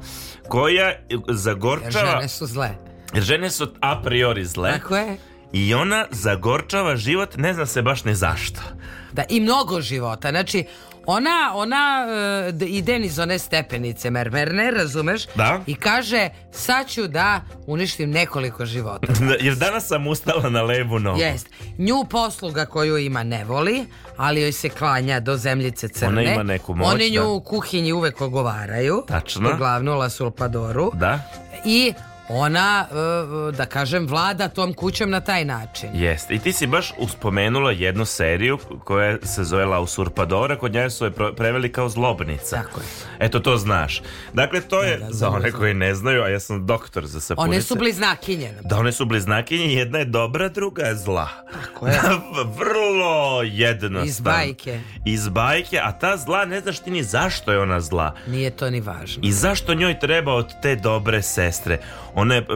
Koja zagorčava... Jer žene su zle. Jer žene su a priori zle. Tako je. I ona zagorčava život, ne zna se baš ne zašto. Da, i mnogo života. Znači, Ona, ona e, ide niz one stepenice mermerne, razumeš? Da. I kaže, sad ću da uništim nekoliko života. [laughs] Jer danas sam ustala na levu nogu. Jest. Nju posluga koju ima ne voli, ali joj se klanja do zemljice crne. Ona ima neku moć. Oni nju da. u kuhinji uvek ogovaraju. Tačno. U La Sulpadoru. Da. I ona, e, e, da kažem, vlada tom kućom na taj način. Jeste, i ti si baš uspomenula jednu seriju koja se zove La Usurpadora, kod nje su je preveli kao zlobnica. Tako je. Eto, to znaš. Dakle, to je, da, da, za one zlobnica. koji ne znaju, a ja sam doktor za sapunice. One su bliznakinje. Da, one su bliznakinje, jedna je dobra, druga je zla. Tako je. [laughs] Vrlo jednostavno. Iz bajke. Iz bajke, a ta zla, ne znaš ti ni zašto je ona zla. Nije to ni važno. I zašto njoj treba od te dobre sestre. Ona je,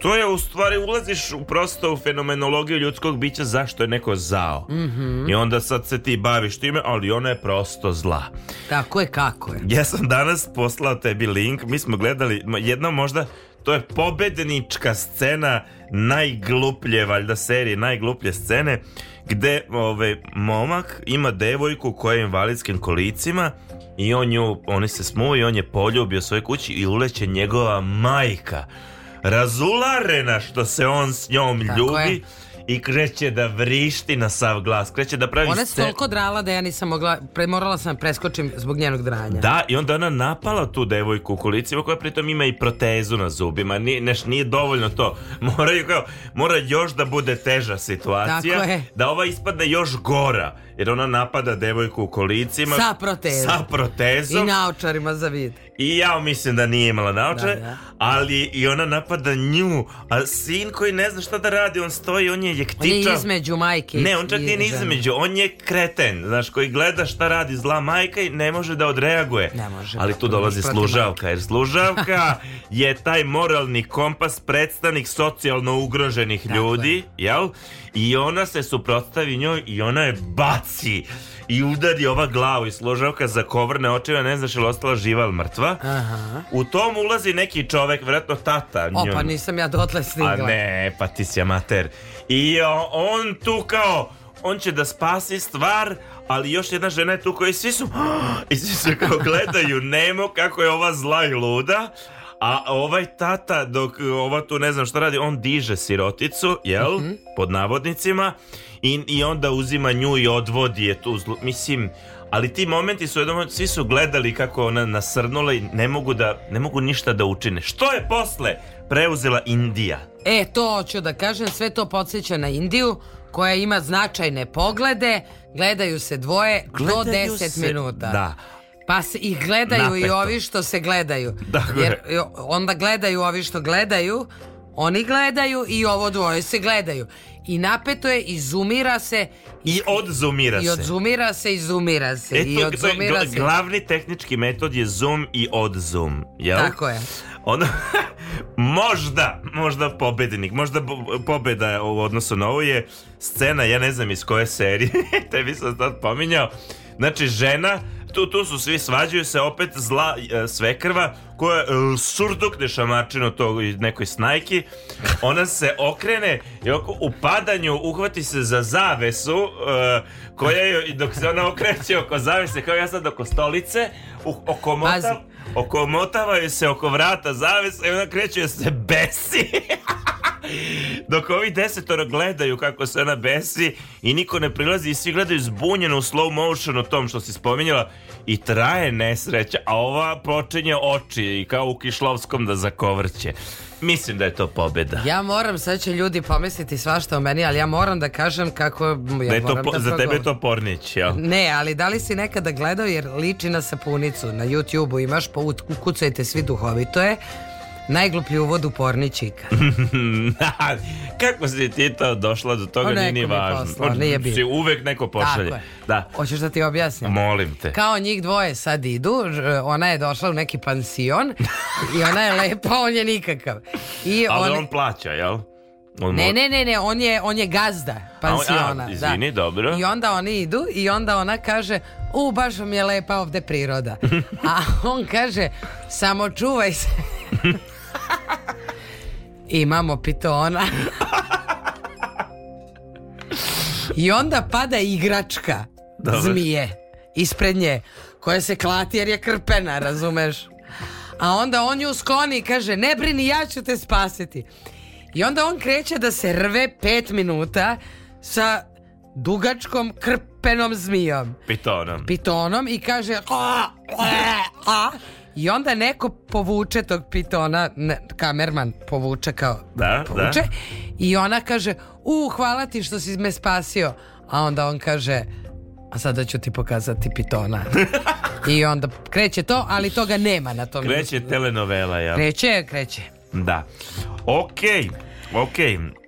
to je u stvari ulaziš u prosto u fenomenologiju ljudskog bića zašto je neko zao. Mm -hmm. I onda sad se ti baviš time, ali ona je prosto zla. Tako je kako je. Ja sam danas poslao tebi link, mi smo gledali jedna možda to je pobednička scena najgluplje valjda serije, najgluplje scene gde ovaj, momak ima devojku koja je invalidskim kolicima i on nju, oni se smuju i on je poljubio svoj kući i uleće njegova majka razularena što se on s njom Tako ljubi je i kreće da vrišti na sav glas, kreće da pravi Ona je toliko drala da ja nisam mogla, pre, morala sam da preskočim zbog njenog dranja. Da, i onda ona napala tu devojku u kolicima koja pritom ima i protezu na zubima, nije, neš, nije dovoljno to. [laughs] Moraju kao, mora još da bude teža situacija, da ova ispadne još gora, jer ona napada devojku u kolicima. Sa protezom. Sa protezom. I naočarima za vid. I ja mislim da nije imala naočare, da, da. ali i ona napada nju, a sin koji ne zna šta da radi, on stoji, on je je ktiča. On je između majke. Ne, on čak nije ni između, on je kreten, znaš, koji gleda šta radi zla majka i ne može da odreaguje. Ne može. Ali tu dolazi služavka, jer služavka [laughs] je taj moralni kompas predstavnik socijalno ugroženih ljudi, jel? I ona se suprotstavi njoj i ona je baci i udari ova glavu i složavka za kovrne očeva, ne znaš je ili ostala živa ili mrtva. Aha. U tom ulazi neki čovek, vjerojatno tata. O, pa nisam ja dotle stigla. A ne, pa ti si amater. I on tu kao, on će da spasi stvar, ali još jedna žena je tu koja svi su [gasps] i svi su kao gledaju nemo kako je ova zla i luda A ovaj tata, dok e, ova tu ne znam šta radi, on diže siroticu, jel? Uh mhm. -huh. Pod navodnicima. I, I onda uzima nju i odvodi je tu. Zlu... Mislim, ali ti momenti su jednom, svi su gledali kako ona nasrnula i ne mogu, da, ne mogu ništa da učine. Što je posle preuzela Indija? E, to hoću da kažem, sve to podsjeća na Indiju koja ima značajne poglede, gledaju se dvoje gledaju do 10 se, minuta. Da, Pa se i gledaju Napeto. i ovi što se gledaju. Dakle. Jer onda gledaju ovi što gledaju, oni gledaju i ovo dvoje se gledaju. I napeto je, izumira se. I odzumira se. I odzumira se, izumira se. Eto, i odzumira to je glavni tehnički metod je zoom i odzoom. Jel? Tako je. Ono, [laughs] možda, možda pobednik, možda pobeda u odnosu na ovo je scena, ja ne znam iz koje serije, [laughs] tebi sam sad pominjao, znači žena tu, tu su svi svađaju se opet zla e, svekrva koja e, surdukne šamačinu tog nekoj snajki. Ona se okrene i oko, u padanju uhvati se za zavesu e, koja je, dok se ona okreće oko zavese kao ja sad oko stolice, u, oko mota, okomotavaju se oko vrata zavesa i ona kreće da se besi. [laughs] Dok ovi desetoro gledaju kako se ona besi i niko ne prilazi i svi gledaju zbunjeno u slow motion o tom što si spominjala i traje nesreća, a ova počinje oči i kao u Kišlovskom da zakovrće. Mislim da je to pobjeda. Ja moram, sad će ljudi pomisliti svašta o meni, ali ja moram da kažem kako... Ja da je to da za tebe je to pornić, jel? Ne, ali da li si nekada gledao jer liči na sapunicu na YouTube-u imaš, pa ukucajte svi duhovito je. Najgluplji uvod u porničika. [laughs] Kako si ti to došla do toga, nije ni važno. Poslao, nije Si uvek neko pošalje. Da. Hoćeš da ti objasnim? Molim te. Kao njih dvoje sad idu, ona je došla u neki pansion i ona je lepa, [laughs] on je nikakav. I Ali on, on plaća, jel? On ne, ne, ne, ne, on je, on je gazda pansiona. A, a da. izvini, da. dobro. I onda oni idu i onda ona kaže, u, baš vam je lepa ovde priroda. [laughs] a on kaže, samo čuvaj se. [laughs] Imamo pitona. I onda pada igračka Dobar. zmije ispred nje koja se klati jer je krpena, razumeš? A onda on ju skloni i kaže ne brini ja ću te spasiti. I onda on kreće da se rve pet minuta sa dugačkom krpenom zmijom. Pitonom. Pitonom i kaže a, a, a I onda neko povuče tog pitona, ne, kamerman povuče kao, da, da. povuče. Da. I ona kaže, u, hvala ti što si me spasio. A onda on kaže, a sada ću ti pokazati pitona. [laughs] I onda kreće to, ali toga nema na tom. Kreće telenovela, ja. Kreće, kreće. Da. Okej. Okay. Ok.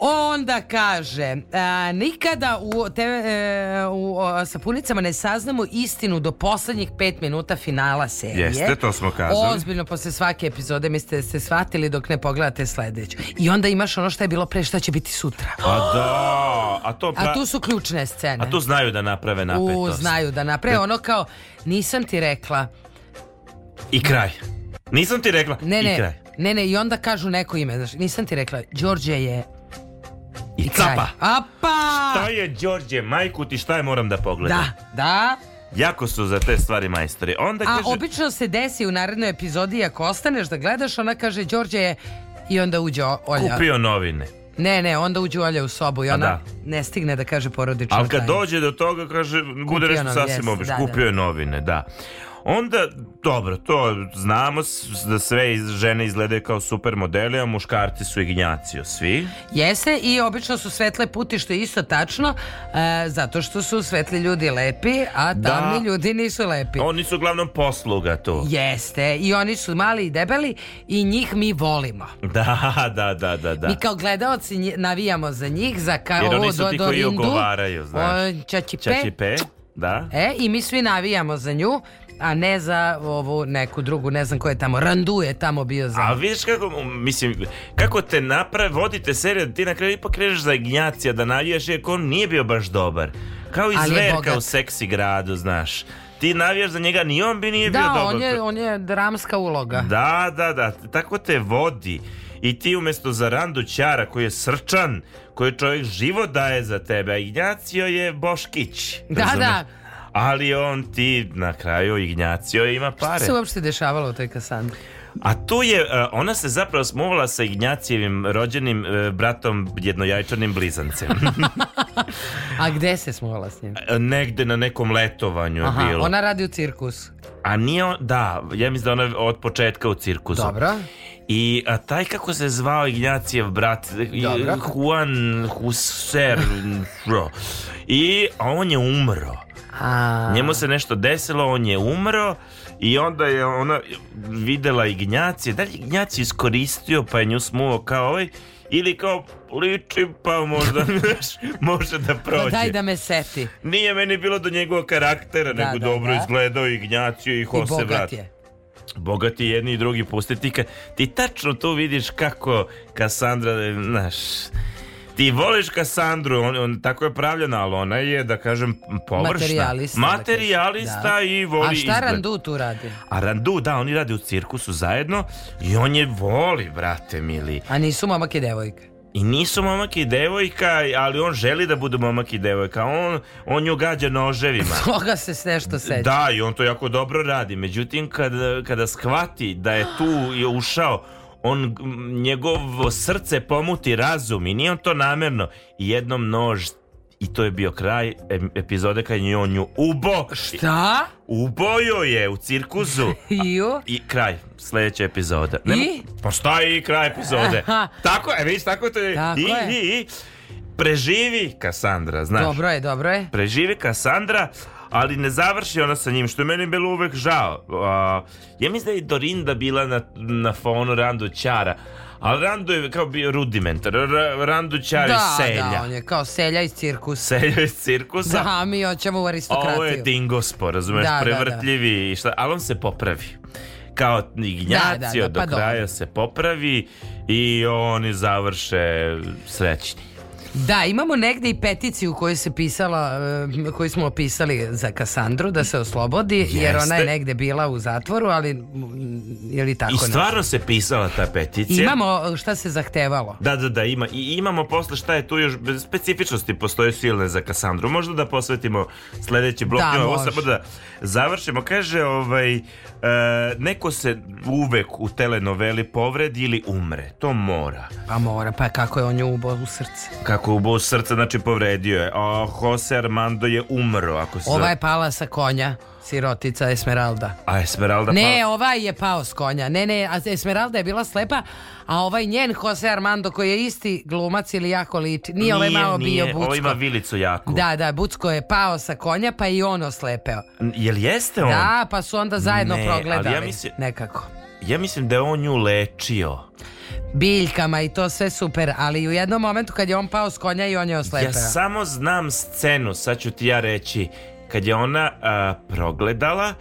Onda kaže, a, nikada u, te, e, u o, sapunicama ne saznamo istinu do poslednjih pet minuta finala serije. Jeste, to smo kazali. Ozbiljno, posle svake epizode mi ste se shvatili dok ne pogledate sledeću. I onda imaš ono što je bilo pre, šta će biti sutra. A pa da, a to... Pra... A tu su ključne scene. A tu znaju da naprave napetost. U, znaju da naprave. Da. Ono kao, nisam ti rekla. I kraj. Nisam ti rekla. Ne, ne. I kraj. Ne, ne, i onda kažu neko ime, znaš, nisam ti rekla, Đorđe je i, I capa. Apa! Šta je Đorđe, majku ti šta je moram da pogledam? Da, da. Jako su za te stvari majstori. Onda A kaže... obično se desi u narednoj epizodi, ako ostaneš da gledaš, ona kaže Đorđe je i onda uđe Olja. Kupio novine. Ne, ne, onda uđe Olja u sobu i ona da. ne stigne da kaže porodično. Ali kad tajne. dođe do toga, kaže, bude nešto sasvim obično. Da, da. Kupio je novine, da. Onda, dobro, to znamo da sve žene izgledaju kao supermodeli, a muškarci su ignjacio svi. Jeste i obično su svetle puti, što je isto tačno, e, zato što su svetli ljudi lepi, a da. tamni da, ljudi nisu lepi. Oni su uglavnom posluga tu. Jeste, i oni su mali i debeli i njih mi volimo. Da, da, da, da. da. Mi kao gledaoci navijamo za njih, za kao Jer oni su do, ti koji ogovaraju, znaš. O, čačipe. Čačipe, da. E, i mi svi navijamo za nju a ne za ovu neku drugu, ne znam ko je tamo, Randu je tamo bio za... A vidiš kako, mislim, kako te naprave, vodite serija, ti na kraju ipak krežeš za Ignjacija da navijaš, iako on nije bio baš dobar. Kao i zverka u seksi gradu, znaš ti navijaš za njega, ni on bi nije da, bio dobar. Da, on je, on je dramska uloga. Da, da, da, tako te vodi. I ti umesto za Randu Ćara koji je srčan, koji čovjek život daje za tebe, a Ignacio je Boškić. Da, da, ali on ti na kraju Ignjacio ima pare. Šta se uopšte dešavalo u toj Kasandri? A tu je, e, ona se zapravo smovala sa Ignjacijevim rođenim e, bratom jednojajčanim blizancem. [laughs] A gde se smovala s njim? E, negde na nekom letovanju Aha, je bilo. ona radi u cirkus. A nije on, da, ja mislim da ona od početka u cirkusu. Dobro. I a taj kako se zvao Ignjacijev brat Dobro. Juan Huser I on je umro A... Njemu se nešto desilo, on je umro i onda je ona videla Ignjacije. Da li Ignjaci iskoristio pa je nju smuo kao ovaj ili kao ličim pa možda [laughs] može da prođe. Pa daj da me seti. Nije meni bilo do njegovog karaktera, da, nego da, dobro da. izgledao Ignjacio i Hose I bogat je. Bogati jedni i drugi pustiti. Ti tačno tu vidiš kako Kasandra, znaš, Ti voliš Kasandru, on, on tako je pravljena, ali ona je, da kažem, površna. Materialista. Da Materialista da. i voli A šta izgled. Randu tu radi? A Randu, da, oni radi u cirkusu zajedno i on je voli, brate mili. A nisu momak i devojka? I nisu momak i devojka, ali on želi da budu momak i devojka. On, on nju gađa noževima. Toga [laughs] se nešto seća. Da, i on to jako dobro radi. Međutim, kada, kada shvati da je tu je ušao on, njegovo srce pomuti razum i nije on to namerno. I jednom nož i to je bio kraj epizode kad je on nju ubo. Šta? Ubojo je u cirkuzu. [laughs] Jo. I kraj sljedeća epizoda. Nemo, Pa šta i kraj epizode? Tako je, vidiš, tako to je. Tako I, je. I, i, preživi Kasandra, znaš. Dobro je, dobro je. Preživi Kasandra, ali ne završi ona sa njim, što je meni bilo uvek žao. Uh, ja mislim da je Dorinda bila na, na fonu Rando Ćara, ali Rando je kao bio rudimentar, Rando Ćar da, da, selja. Da, on je kao selja iz cirkusa. Selja iz cirkusa. Da, mi hoćemo u aristokratiju. Ovo je dingospor, razumeš, da, prevrtljivi da, da. i šta, ali on se popravi kao Ignjacio da, da, da, pa do kraja dobro. se popravi i oni završe srećni. Da, imamo negde i peticiju koju se pisala, eh, koju smo opisali za Kasandru da se oslobodi, Jeste. jer ona je negde bila u zatvoru, ali mm, je li tako? I stvarno nešto? se pisala ta peticija. Imamo šta se zahtevalo. Da, da, da, ima. I imamo posle šta je tu još, specifičnosti postoje silne za Kasandru. Možda da posvetimo sledeći blok. Da, Ovo samo da završimo. Kaže, ovaj, eh, neko se uvek u telenoveli povredi ili umre. To mora. Pa mora, pa kako je on nju ubao u srce. Kako Kubo u srce, znači povredio je. A Jose Armando je umro. Ako se... Ova je pala sa konja. Sirotica Esmeralda. A Esmeralda Ne, pala... ovaj je pao s konja. Ne, ne, a Esmeralda je bila slepa, a ovaj njen Jose Armando koji je isti glumac ili jako liči. Nije, ovaj nije ovaj malo nije. bio Bucko. Ovo ima vilicu jako. Da, da, Bucko je pao sa konja pa i on oslepeo. jel jeste on? Da, pa su onda zajedno ne, progledali. Ali ja mislim... Nekako. Ja mislim da je on nju lečio biljkama i to sve super, ali u jednom momentu kad je on pao s konja i on je oslepeo. Ja samo znam scenu, sad ću ti ja reći, kad je ona a, progledala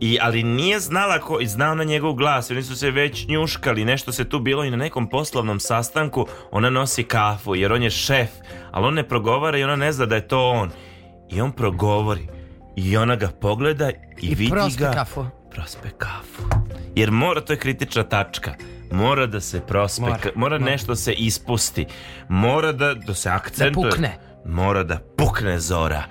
i, ali nije znala ko, i znao na njegov glas, oni su se već njuškali, nešto se tu bilo i na nekom poslovnom sastanku ona nosi kafu jer on je šef, ali on ne progovara i ona ne zna da je to on. I on progovori i ona ga pogleda i, I vidi prospe Kafu. Prospe kafu. Jer mora, to je kritična tačka mora da se prospe, mora, mora nešto se ispusti, mora da, da se akcentuje. Da pukne. Mora da pukne zora.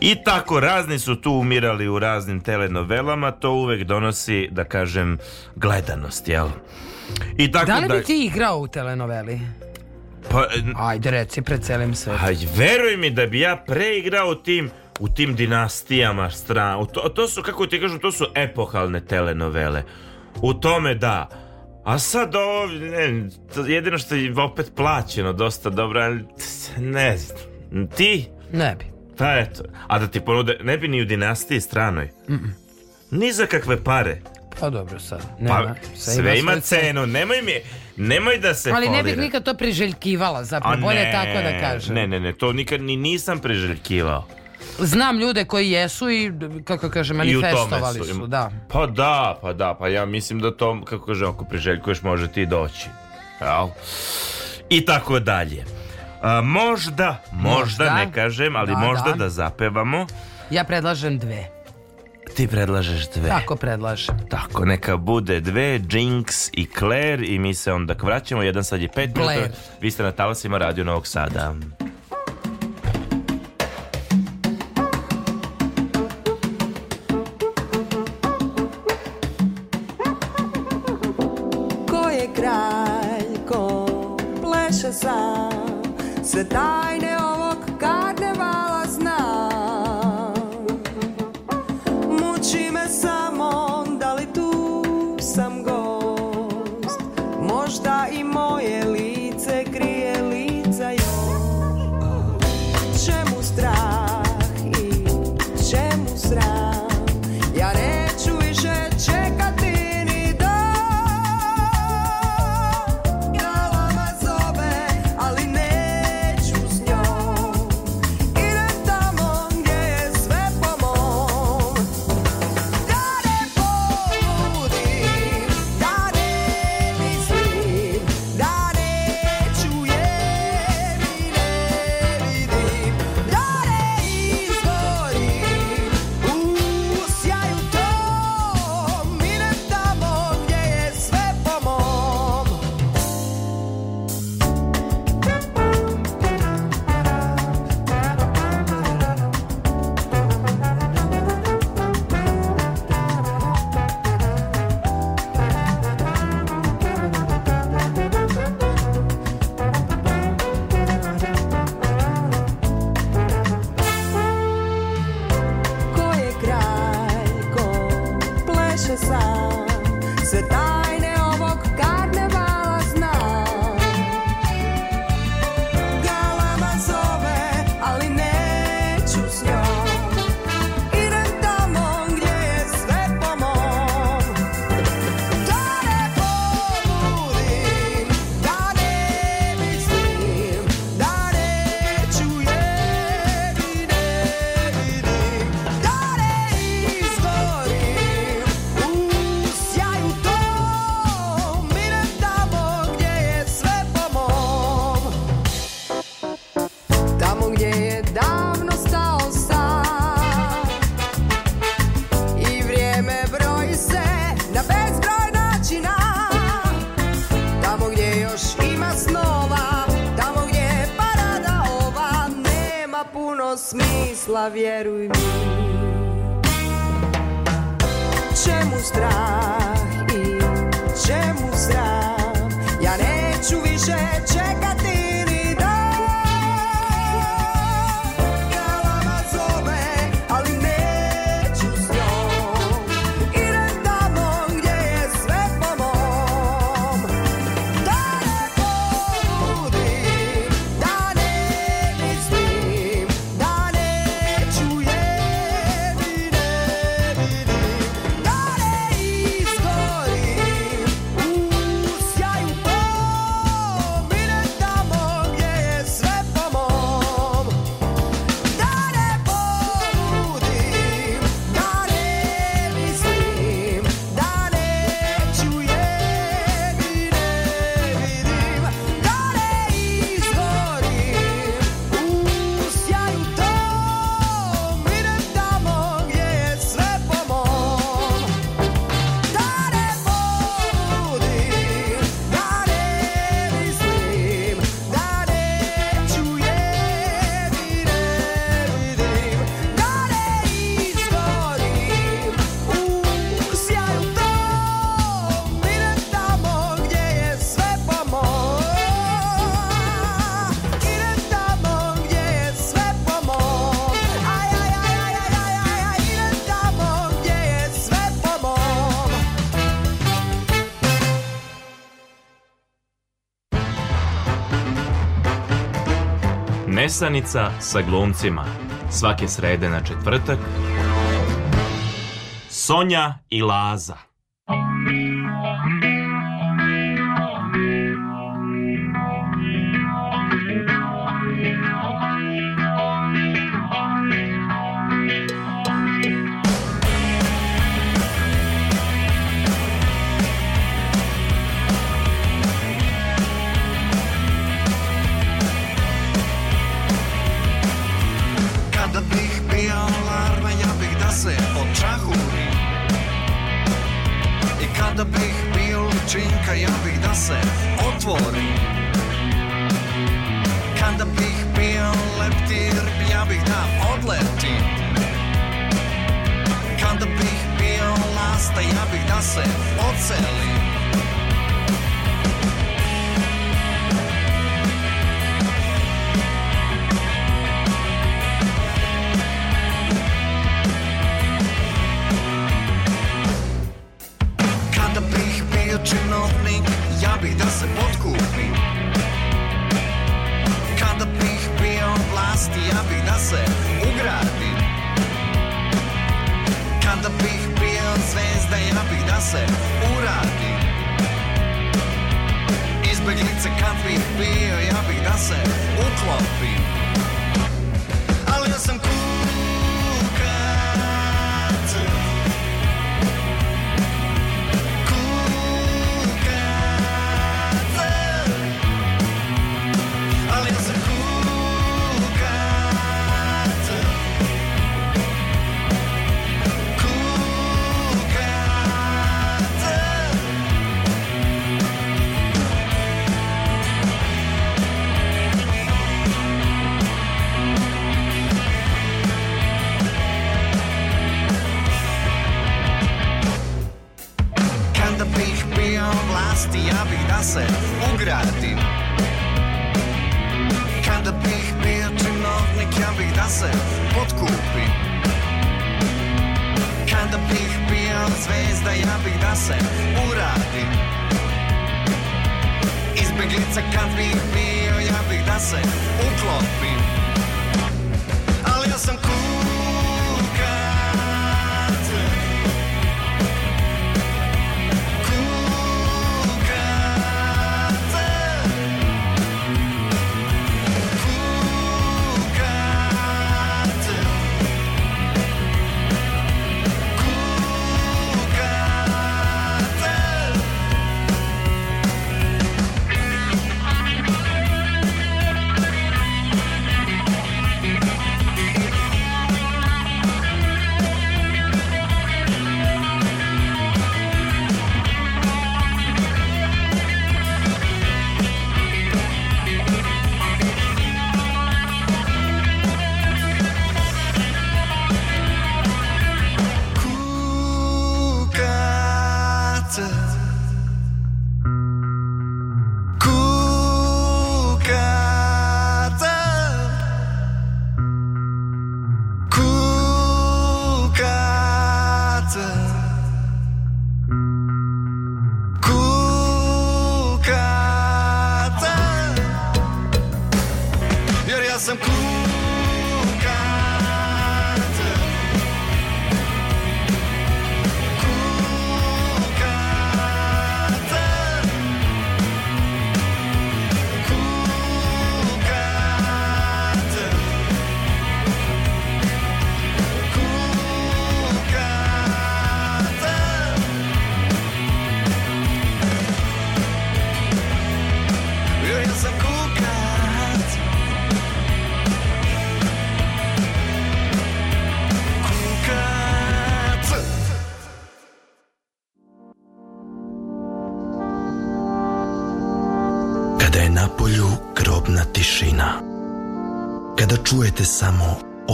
I tako, razni su tu umirali u raznim telenovelama, to uvek donosi, da kažem, gledanost, jel? I tako, da li bi ti igrao u telenoveli? Pa, Ajde, reci pred celim svetom. Aj, veruj mi da bi ja preigrao u tim u tim dinastijama strana. To, to su, kako ti kažem, to su epohalne telenovele. U tome da, A sad ovo, ne, jedino što je opet plaćeno dosta dobro, ali ne znam. Ti? Ne bi. Pa eto, a da ti ponude, ne bi ni u dinastiji stranoj. Mm -mm. Ni za kakve pare. Pa dobro sad, pa nema. Pa, sve, sve ima cenu, nemoj mi, nemoj da se Ali ne bih nikad to priželjkivala zapravo, bolje tako da kažem. Ne, ne, ne, to nikad ni nisam priželjkivao. Znam ljude koji jesu i kako kaže manifestovali su, da. Pa da, pa da, pa ja mislim da to kako kaže ako priželjkuješ može ti doći. Jel? I tako dalje. A, možda, možda, možda, ne kažem, ali da, možda da. da zapevamo. Ja predlažem dve. Ti predlažeš dve. Tako predlažem. Tako, neka bude dve, Jinx i Claire i mi se onda vraćamo. Jedan sad je pet minuta. Vi ste na talasima Radio Novog Sada. pensar se deine Nesanica sa glumcima. Svake srede na četvrtak. Sonja i Laza.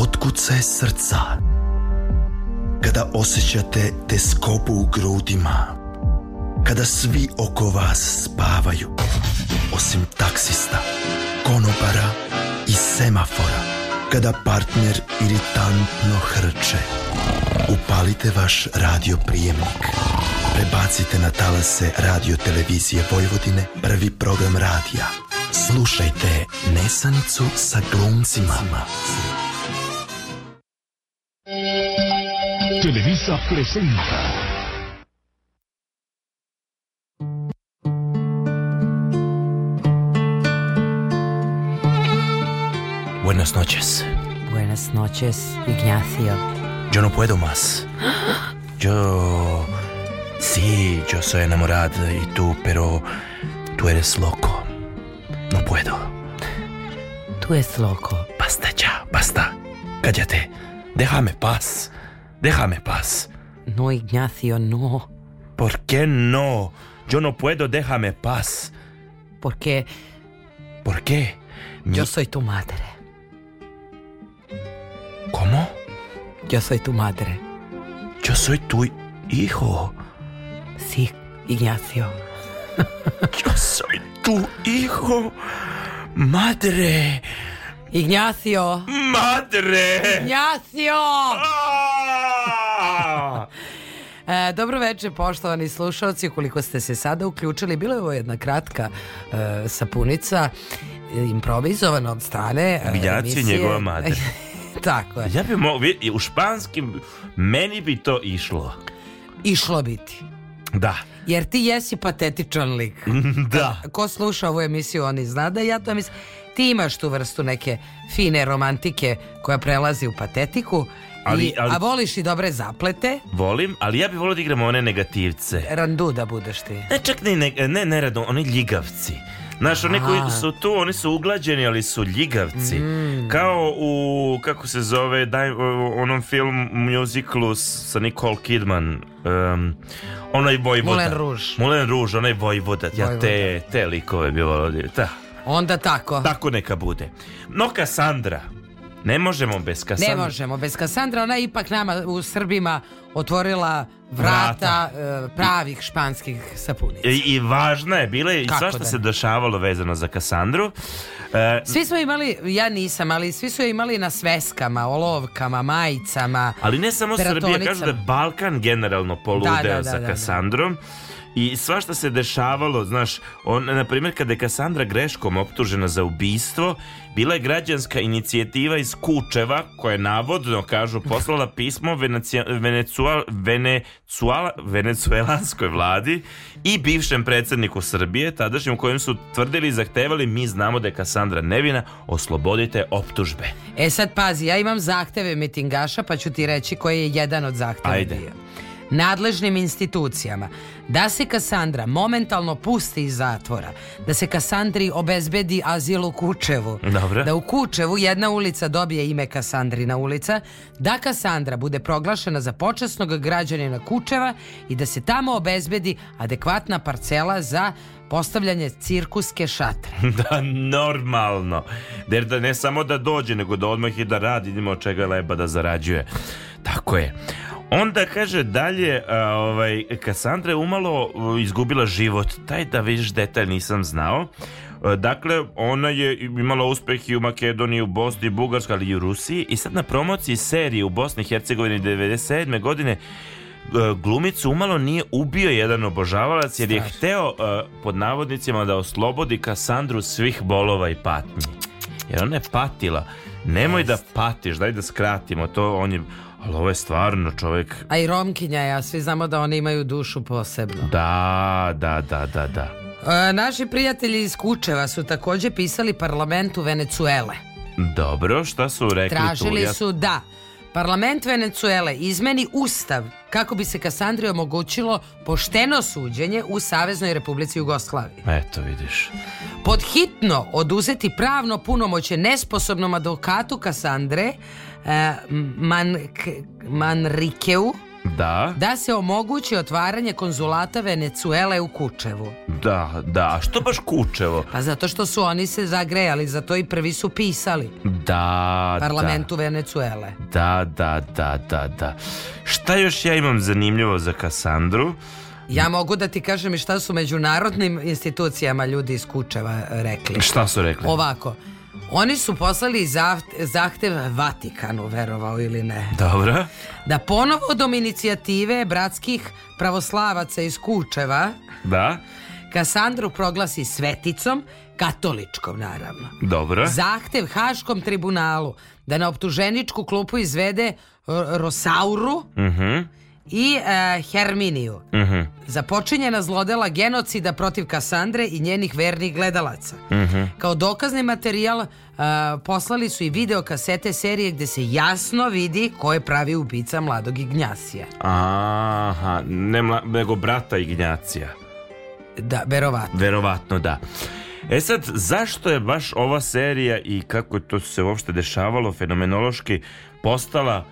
otkucaj srca kada osjećate teskopu u grudima kada svi oko vas spavaju osim taksista konopara i semafora kada partner iritantno hrče upalite vaš radio prijemnik prebacite na talase radio televizije Vojvodine prvi program radija Slušajte Nesanicu sa glumcima. presenta. Buenas noches. Buenas noches, Ignacio. Yo no puedo más. Yo... Sí, yo soy enamorada y tú, pero tú eres loco. No puedo. Tú eres loco. Basta ya, basta. Cállate. Déjame paz. Déjame paz. No, Ignacio, no. ¿Por qué no? Yo no puedo, déjame paz. ¿Por qué? ¿Por qué? Yo soy tu madre. ¿Cómo? Yo soy tu madre. Yo soy tu hijo. Sí, Ignacio. [laughs] Yo soy tu hijo. Madre. Ignacio. Madre! Ignacio! Ah! E, dobro večer, poštovani slušalci. Ukoliko ste se sada uključili, bilo je ovo jedna kratka e, sapunica e, improvizovana od strane e, Ignacio njegova madre. [laughs] Tako je. Ja bi mo, u španskim meni bi to išlo. Išlo biti. Da. Jer ti jesi patetičan lik. [laughs] da. Ko sluša ovu emisiju, oni zna da ja to mislim ti imaš tu vrstu neke fine romantike koja prelazi u patetiku, ali, I, ali, a voliš i dobre zaplete? Volim, ali ja bih volio da igram one negativce. Randu da budeš ti. Ne, čak ne, ne, ne, ne radu, oni ljigavci. Znaš, oni koji su tu, oni su uglađeni, ali su ljigavci. Mm. Kao u, kako se zove, daj, onom film, muziklu sa Nicole Kidman. Um, onaj Vojvoda. Moulin Ruž. Moulin Rouge, onaj Vojvoda. Ja te, te likove bi volio. Da. Onda tako. Tako neka bude. No Kasandra, ne možemo bez Kasandra. Ne možemo bez Kasandra, ona je ipak nama u Srbima otvorila vrata, vrata. E, pravih španskih sapunica. I, I, važna je bila i svašta da se dešavalo vezano za Kasandru. E, svi smo imali, ja nisam, ali svi su je imali na sveskama, olovkama, majicama. Ali ne samo Srbija, kažu da je Balkan generalno poludeo da, da, za da, da, da. Kasandrom i svašta se dešavalo, znaš, on, na primjer, kada je Kasandra greškom optužena za ubistvo, bila je građanska inicijativa iz Kučeva, koja je navodno, kažu, poslala pismo Venecual, venecuelanskoj vladi i bivšem predsjedniku Srbije, tadašnjem kojem su tvrdili i zahtevali, mi znamo da je Kasandra nevina, oslobodite optužbe. E sad pazi, ja imam zahteve mitingaša, pa ću ti reći koji je jedan od zahteva Ajde. bio nadležnim institucijama da se Kasandra momentalno pusti iz zatvora, da se Kasandri obezbedi azil u Kučevu, Dobre. da u Kučevu jedna ulica dobije ime Kasandrina ulica, da Kasandra bude proglašena za počasnog građanina Kučeva i da se tamo obezbedi adekvatna parcela za postavljanje cirkuske šatre. [laughs] Da, normalno. Jer da ne samo da dođe, nego da odmah i da radi, idemo od čega leba da zarađuje. Tako je. Onda kaže dalje, ovaj, Kasandra je umalo izgubila život. Taj da viš detalj nisam znao. Dakle, ona je imala uspeh i u Makedoniji, u Bosni, i Bugarskoj, ali i u Rusiji. I sad na promociji serije u Bosni i Hercegovini 97. godine glumicu umalo nije ubio jedan obožavalac jer je hteo pod navodnicima da oslobodi Kasandru svih bolova i patnji. Jer ona je patila. Nemoj da patiš, daj da skratimo to. On je, Ali ovo je stvarno čovjek... A i Romkinja, ja svi znamo da one imaju dušu posebno. Da, da, da, da, da. E, naši prijatelji iz Kučeva su takođe pisali parlamentu Venecuele. Dobro, šta su rekli Tražili tu? su da parlament Venecuele izmeni ustav kako bi se Kasandri omogućilo pošteno suđenje u Saveznoj Republici Jugoslaviji. Eto vidiš. Pod hitno oduzeti pravno punomoće nesposobnom advokatu Kasandre E, man, Manrikeu da. Da se omogući otvaranje konzulata Venecuele u Kučevu. Da, da. A Što baš Kučevo? Pa zato što su oni se zagrejali, zato i prvi su pisali. Da, da. Parlamentu Venecuele. Da, da, da, da, da. Šta još ja imam zanimljivo za Kasandru? Ja mogu da ti kažem i šta su međunarodnim institucijama ljudi iz Kučeva rekli. Šta su rekli? Ovako. Oni su poslali zahtev Vatikanu, verovao ili ne. Dobro. Da ponovo dom inicijative bratskih pravoslavaca iz Kučeva da. Kasandru proglasi sveticom, katoličkom naravno. Dobro. Zahtev Haškom tribunalu da na optuženičku klupu izvede e, Rosauru. Mhm. Uh -huh i e, Herminiju. Mm -hmm. Započinjena zlodela genocida protiv Kasandre i njenih vernih gledalaca. Mm -hmm. Kao dokazni materijal e, poslali su i video kasete serije gde se jasno vidi ko je pravi ubica mladog Ignjasija. Aha, ne mla, nego brata Ignjacija. Da, verovatno. Verovatno, da. E sad, zašto je baš ova serija i kako to se uopšte dešavalo fenomenološki postala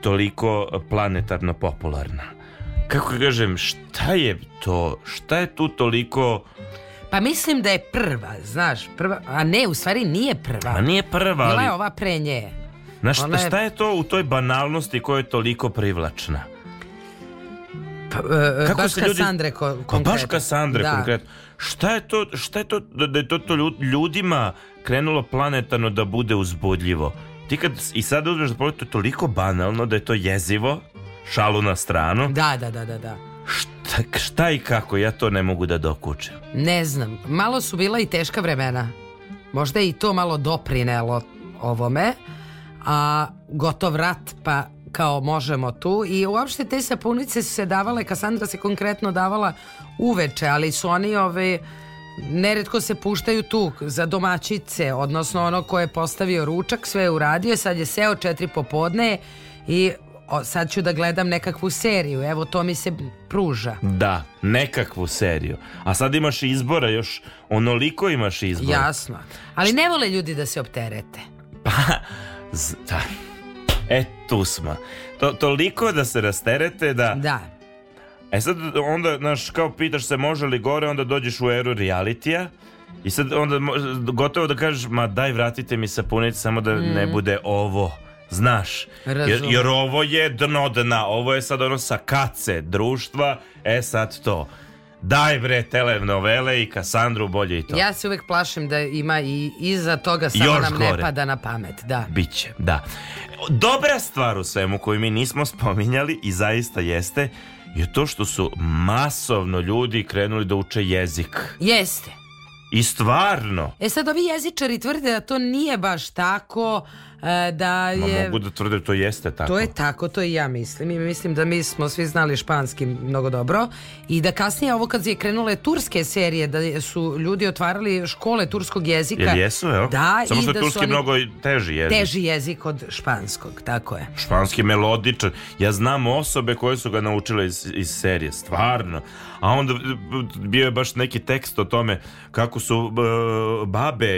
toliko planetarno popularna. Kako kažem, šta je to? Šta je tu toliko... Pa mislim da je prva, znaš, prva, a ne, u stvari nije prva. A pa nije prva, ali... Bila je ova pre nje. Znaš, Ona šta je to u toj banalnosti koja je toliko privlačna? Pa, e, e Kako baš se ljudi... Sandre ko, konkretno. Pa baš Kasandre da. konkretno. Šta je to, šta je to da, je to, da to ljudima krenulo planetarno da bude uzbudljivo? ti kad i sad uzmeš da pogledaj, to je toliko banalno da je to jezivo, šalu na stranu. Da, da, da, da, da. Šta, šta i kako, ja to ne mogu da dokučem. Ne znam, malo su bila i teška vremena. Možda je i to malo doprinelo ovome. A gotov rat, pa kao možemo tu i uopšte te sapunice su se davale, Kasandra se konkretno davala uveče, ali su oni ove neretko se puštaju tu za domaćice, odnosno ono ko je postavio ručak, sve je uradio, sad je seo četiri popodne i o, sad ću da gledam nekakvu seriju, evo to mi se pruža. Da, nekakvu seriju. A sad imaš izbora još, onoliko imaš izbora. Jasno, ali ne vole ljudi da se opterete. Pa, da. E, tu smo. To, toliko da se rasterete da... Da E sad onda, znaš, kao pitaš se može li gore, onda dođeš u eru realitija i sad onda gotovo da kažeš, ma daj vratite mi sapunicu samo da mm. ne bude ovo. Znaš, jer, jer, ovo je dno dna, ovo je sad ono sa kace društva, e sad to. Daj bre telenovele i Kasandru bolje i to. Ja se uvek plašim da ima i iza toga samo Još nam gore. ne pada na pamet, da. Biće, da. Dobra stvar u svemu koju mi nismo spominjali i zaista jeste je to što su masovno ljudi krenuli da uče jezik. Jeste. I stvarno. E sad ovi jezičari tvrde da to nije baš tako, E, da je... Ma mogu da tvrde, to jeste tako. To je tako, to i ja mislim. I mislim da mi smo svi znali španski mnogo dobro. I da kasnije ovo kad je krenule turske serije, da su ljudi otvarali škole turskog jezika. Jer jesu, evo? Da, Samo i što da je turski oni... mnogo teži jezik. Teži jezik od španskog, tako je. Španski melodičan. Ja znam osobe koje su ga naučile iz, iz serije, stvarno. A onda bio je baš neki tekst o tome kako su babe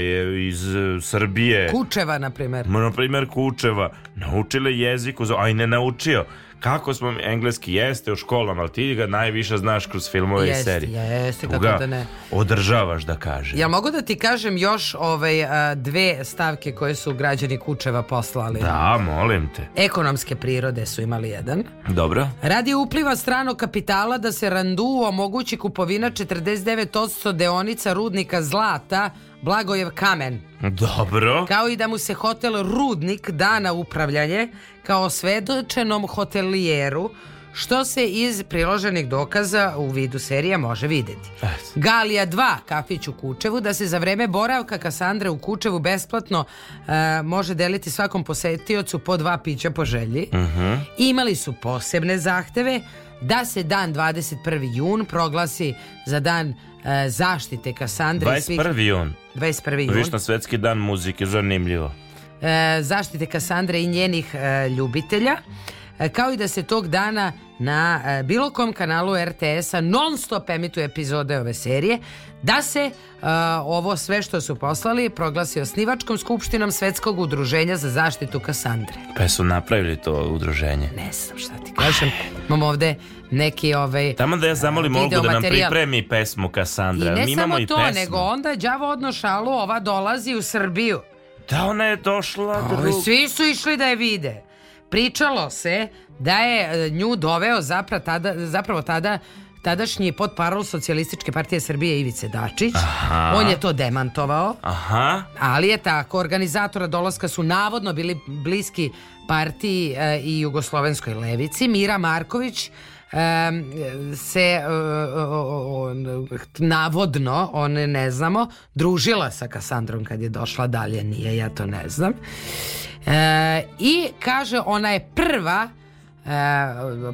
iz e, Srbije. Kučeva, na primer. Na primer Kučeva. Naučile jezik, a i ne naučio kako smo, engleski jeste u školama, ali ti ga najviše znaš kroz filmove jest, i serije. Jeste, tu kako da ne. održavaš da kažem. Ja mogu da ti kažem još ovaj, dve stavke koje su građani Kučeva poslali. Da, molim te. Ekonomske prirode su imali jedan. Dobro. Radi upliva strano kapitala da se randu omogući kupovina 49% deonica rudnika zlata Blagojev kamen. Dobro. Kao i da mu se hotel Rudnik da na upravljanje kao svedočenom hotelijeru što se iz priloženih dokaza u vidu serija može vidjeti. Galija 2, kafić u Kučevu, da se za vreme boravka Kasandre u Kučevu besplatno uh, može deliti svakom posetiocu po dva pića po želji. Uh mhm. -huh. Imali su posebne zahteve da se dan 21. jun proglasi za dan E, zaštite Kasandre 21. Svih... jun 21. jun Viš svetski dan muzike, zanimljivo e, Zaštite Kasandre i njenih e, ljubitelja kao i da se tog dana na bilo kom kanalu RTS-a non stop emituje epizode ove serije, da se uh, ovo sve što su poslali proglasi osnivačkom skupštinom Svetskog udruženja za zaštitu Kasandre. Pa su napravili to udruženje? Ne znam šta ti kažem. Imamo ovde neki ovaj Tamo da ja zamolim Olgu da nam pripremi pesmu Kasandra. Mi imamo i to, pesmu. nego onda đavo odnošalu ova dolazi u Srbiju. Da ona je došla pa, drug... Svi su išli da je vide. Pričalo se da je e, nju doveo zapravo tada, zapravo tada tadašnji potparol socijalističke partije Srbije Ivice Dačić. Aha. On je to demantovao. Aha. Ali je tako, organizatora dolaska su navodno bili bliski partiji e, i jugoslovenskoj levici. Mira Marković se e, navodno, on ne znamo, družila sa Kasandrom kad je došla dalje, nije, ja to ne znam. E, I kaže, ona je prva e,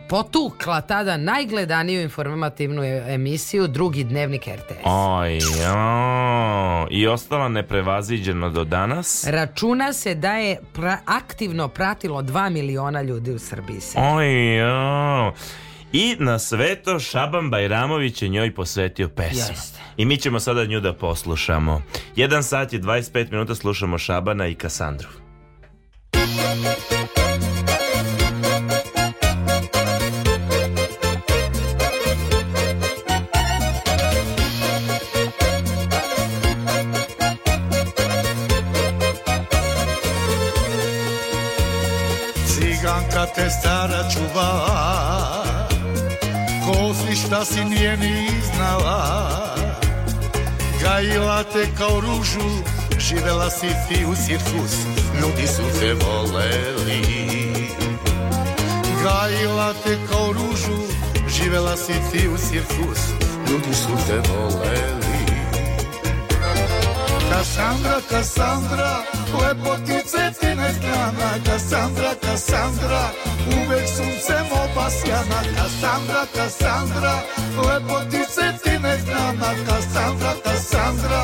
potukla tada najgledaniju informativnu emisiju drugi dnevnik RTS. Oj, jo. I ostala neprevaziđena do danas. Računa se da je pra aktivno pratilo 2 miliona ljudi u Srbiji. Oj, jo. I na sveto to Šaban Bajramović je njoj posvetio pesmu. Jeste. I mi ćemo sada nju da poslušamo. Jedan sat i 25 minuta slušamo Šabana i Kasandru. Ciganka te stara čuvala da si nije ni znala Gajila te kao ružu, živela si ti u cirkus Ljudi su te voleli Gajila te kao ružu, živela si ti u cirkus Ljudi su te voleli Kasandra, Kasandra, lepotice ti ne strana Kasandra, Kasandra, uvek suncem obasjana Kasandra, Kasandra, lepotice ti ne strana Kasandra, Kasandra,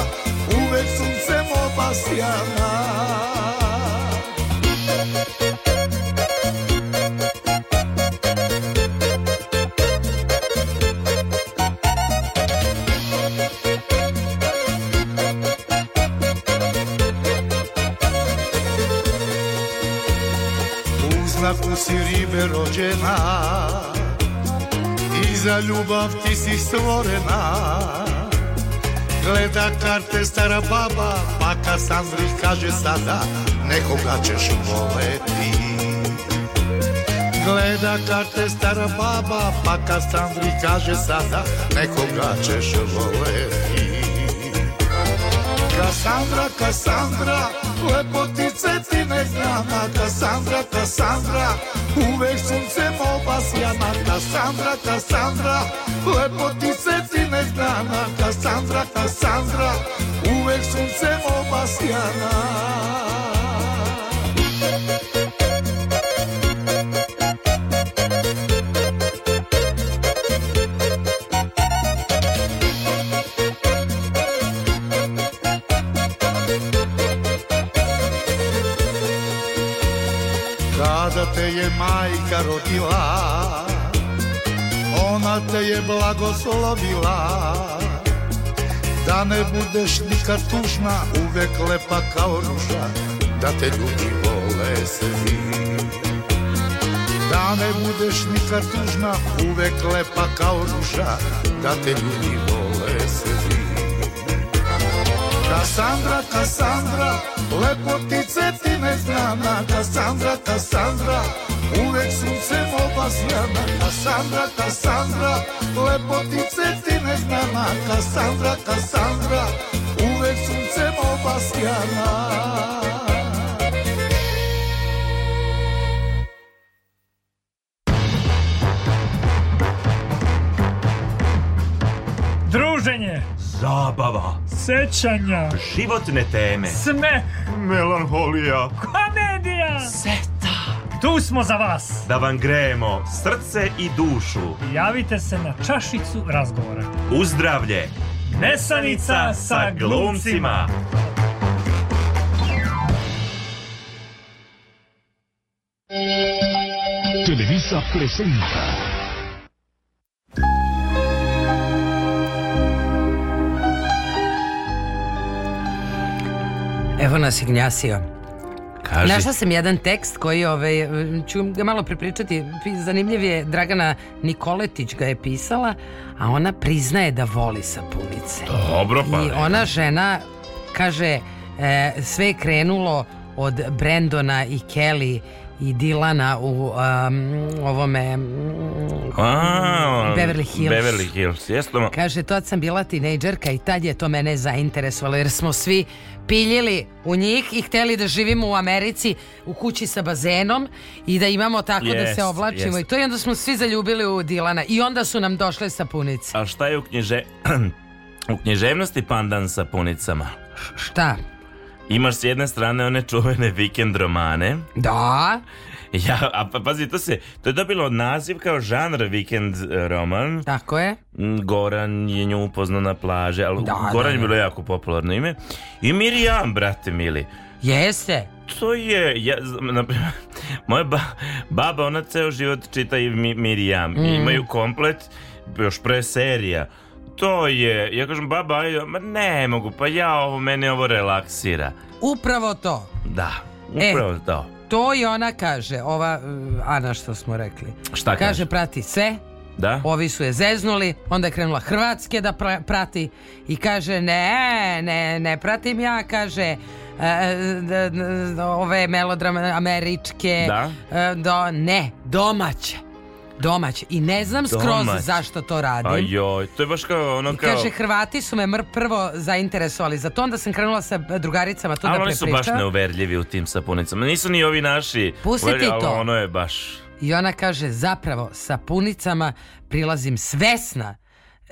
uvek suncem obasjana Kasandra, Kasandra, uvek suncem obasjana na kusiribe rođena I za ljubav ti si stvorena Gleda karte stara baba Pa kad Sandrić kaže sada Nekoga ćeš voleti Gleda karte stara baba Pa kad Sandrić kaže sada Nekoga ćeš voleti Kasandra, Kasandra, lepotice ti ne znam, a Kasandra, Kasandra, uvek suncem obasjana, Kasandra, Kasandra, lepotice ti ne znam, a Kasandra, Kasandra, uvek suncem obasjana. te majka rodila Ona te je blagoslovila Da ne budeš nikad tužna Uvek lepa kao ruža Da te ljudi vole svi Da ne budeš nikad tužna Uvek lepa kao ruža Da te ljudi vole svi Kasandra, Kasandra Lepotice ti ne neznana Kasandra, Kasandra Uvek suncem obasjana Kasandra, Kasandra Lepotice ti ne znana Kasandra, Kasandra Uvek suncem obasjana Druženje Zabava Sećanja Životne teme Smeh Melanholija Komedija Set Tu smo za vas! Da vam grejemo srce i dušu. Javite se na čašicu razgovora. Uzdravlje! Nesanica sa glumcima! Televisa presenta Evo nas Ignjasio. Kaži. Našla sam jedan tekst koji ovaj, ću ga malo prepričati. Zanimljiv je, Dragana Nikoletić ga je pisala, a ona priznaje da voli sapunice. Dobro, pa. I ona žena kaže, e, sve je krenulo od Brendona i Kelly i Dilana u um, ovome um, A, Beverly Hills. Beverly Hills, jesno. Kaže, tad sam bila tinejdžerka i tad je to mene zainteresovalo jer smo svi upiljili u njih i hteli da živimo u Americi u kući sa bazenom i da imamo tako yes, da se oblačimo yes. i to i onda smo svi zaljubili u Dilana i onda su nam došle sapunice. A šta je u knjiže... [clears throat] u književnosti pandan sa punicama? Šta? Imaš s jedne strane one čuvene vikend romane. Da. [laughs] Ja, a pa, pazi, to se, to je dobilo naziv kao žanr vikend e, roman. Tako je. Mm, Goran je nju upoznao na plaži, ali da, Goran da, je da. bilo da. jako popularno ime. I Mirjam, brate mili. Jeste. To je, ja, na, [laughs] moja ba, baba, ona ceo život čita i mi, Mirjam. Mm. I imaju komplet, još pre serija to je, ja kažem baba, ajde, ma ne mogu, pa ja ovo, mene ovo relaksira. Upravo to. Da, e, upravo e, to to i ona kaže, ova e, Ana što smo rekli. Šta kaže? Kaže, prati sve, da? Ovi su je zeznuli, onda je krenula Hrvatske da pra prati i kaže ne, ne, ne pratim ja, kaže e, e, ove melodrame američke, da? Do, ne, domaće. Domaće. I ne znam skroz zašto to radim. Ajoj, to je baš kao ono I kao... kaže, Hrvati su me mr prvo zainteresovali za to, onda sam krenula sa e, drugaricama to da prepričam. Ali oni su baš neuverljivi u tim sapunicama. Nisu ni ovi naši. Pusti ti to. ono je baš... I ona kaže, zapravo, sapunicama prilazim svesna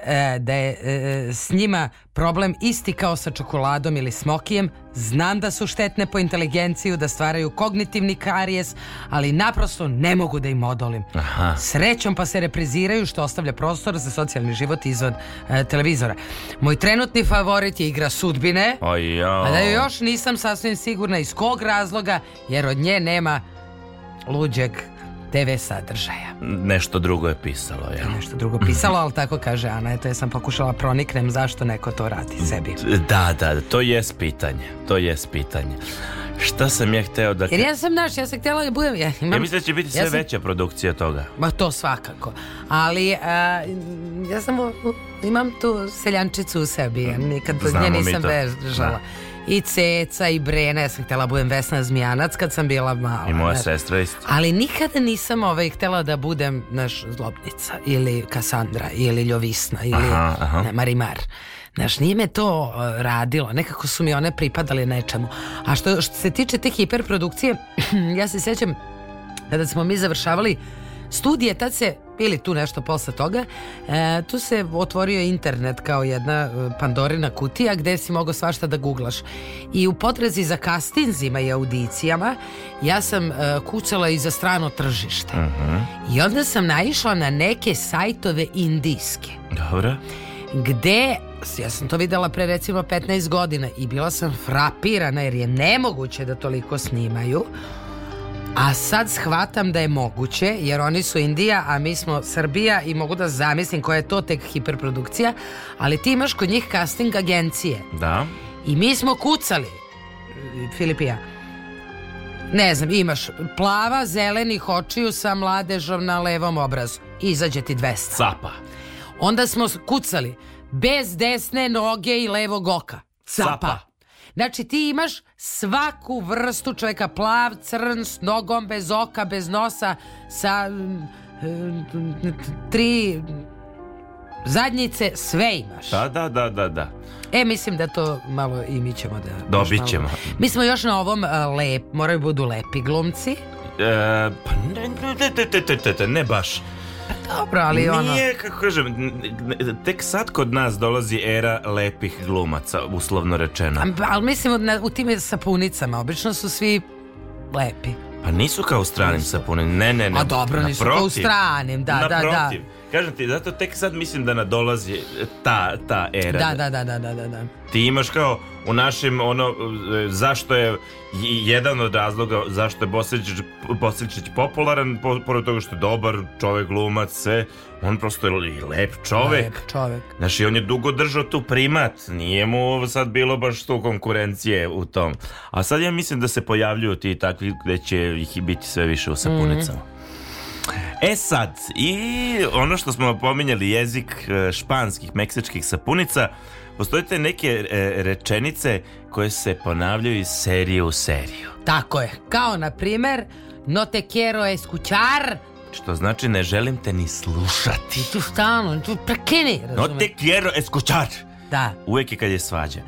e, da je e, e, s njima problem isti kao sa čokoladom ili smokijem. Znam da su štetne po inteligenciju, da stvaraju kognitivni karijes, ali naprosto ne mogu da im odolim. Aha. Srećom pa se repriziraju što ostavlja prostor za socijalni život izvan e, televizora. Moj trenutni favorit je igra sudbine, a da još nisam sasvim sigurna iz kog razloga, jer od nje nema luđeg TV sadržaja. Nešto drugo je pisalo, ja. Nešto drugo pisalo, ali tako kaže Ana. Eto, ja sam pokušala proniknem zašto neko to radi sebi. Da, da, to je pitanje. To je pitanje. Šta sam ja hteo da... Jer ja sam naš, ja sam htjela da budem... Ja, imam... ja mislim da će biti sve ja sam... veća produkcija toga. Ma to svakako. Ali a, e, ja sam... Imam tu seljančicu u sebi. Nikad od nje nisam bežala. Da i Ceca i Brena, ja sam htela da budem Vesna Zmijanac kad sam bila mala. I moja ne? sestra isto. Ali nikada nisam ovaj, htela da budem naš zlobnica ili Kasandra ili Ljovisna ili aha, aha. Ne, Marimar. Znaš, nije me to radilo, nekako su mi one pripadale nečemu. A što, što se tiče te hiperprodukcije, [clears throat] ja se sećam kada smo mi završavali studije, tad se ili tu nešto posle toga, e, tu se otvorio internet kao jedna e, pandorina kutija gde si mogao svašta da googlaš. I u potrazi za kastinzima i audicijama ja sam e, kucala i za strano tržište. Uh mhm. -huh. I onda sam naišla na neke sajtove indijske. Dobro. Gde ja sam to videla pre recimo 15 godina i bila sam frapirana jer je nemoguće da toliko snimaju. A sad shvatam da je moguće, jer oni su Indija, a mi smo Srbija i mogu da zamislim koja je to tek hiperprodukcija, ali ti imaš kod njih casting agencije. Da. I mi smo kucali, Filipija, ne znam, imaš plava zelenih očiju sa mladežom na levom obrazu. Izađe ti 200. Sapa. Onda smo kucali bez desne noge i levog oka. Sapa. Sapa. Znači ti imaš svaku vrstu čoveka, plav, crn, s nogom, bez oka, bez nosa, sa tri zadnjice, sve imaš. Da, da, da, da, da. E, mislim da to malo i mi ćemo da... Dobit ćemo. Malo... Mi smo još na ovom uh, lep, moraju budu lepi glumci. E, pa ne, ne, ne, ne baš. Pa dobro, ali Nije, ono... Nije, kako kažem, tek sad kod nas dolazi era lepih glumaca, uslovno rečeno. Ali mislim, na, u tim sapunicama, obično su svi lepi. Pa nisu kao stranim sapunicama, ne, ne, ne. A dobro, naprotiv, nisu kao u stranim, da, naprotiv. da, da. Kažem ti, zato tek sad mislim da nadolazi ta, ta era. Da, da, da, da, da, da. da. Ti imaš kao u našem, ono, zašto je jedan od razloga zašto je Bosničić, Bosničić popularan, po, pored toga što je dobar čovek, glumac, sve, on prosto je lep čovek. Lep čovek. Znaš, i on je dugo držao tu primat, nije mu sad bilo baš tu konkurencije u tom. A sad ja mislim da se pojavljuju ti takvi gde će ih biti sve više u sapunicama. Mm -hmm. E sad, i ono što smo pominjali jezik e, španskih, meksičkih sapunica, postojite neke e, rečenice koje se ponavljaju iz serije u seriju. Tako je, kao na primer, no te quiero escuchar, što znači ne želim te ni slušati. Tu stano, tu prekini, Razumem. No te quiero escuchar. Da. Uvijek je kad je svađa.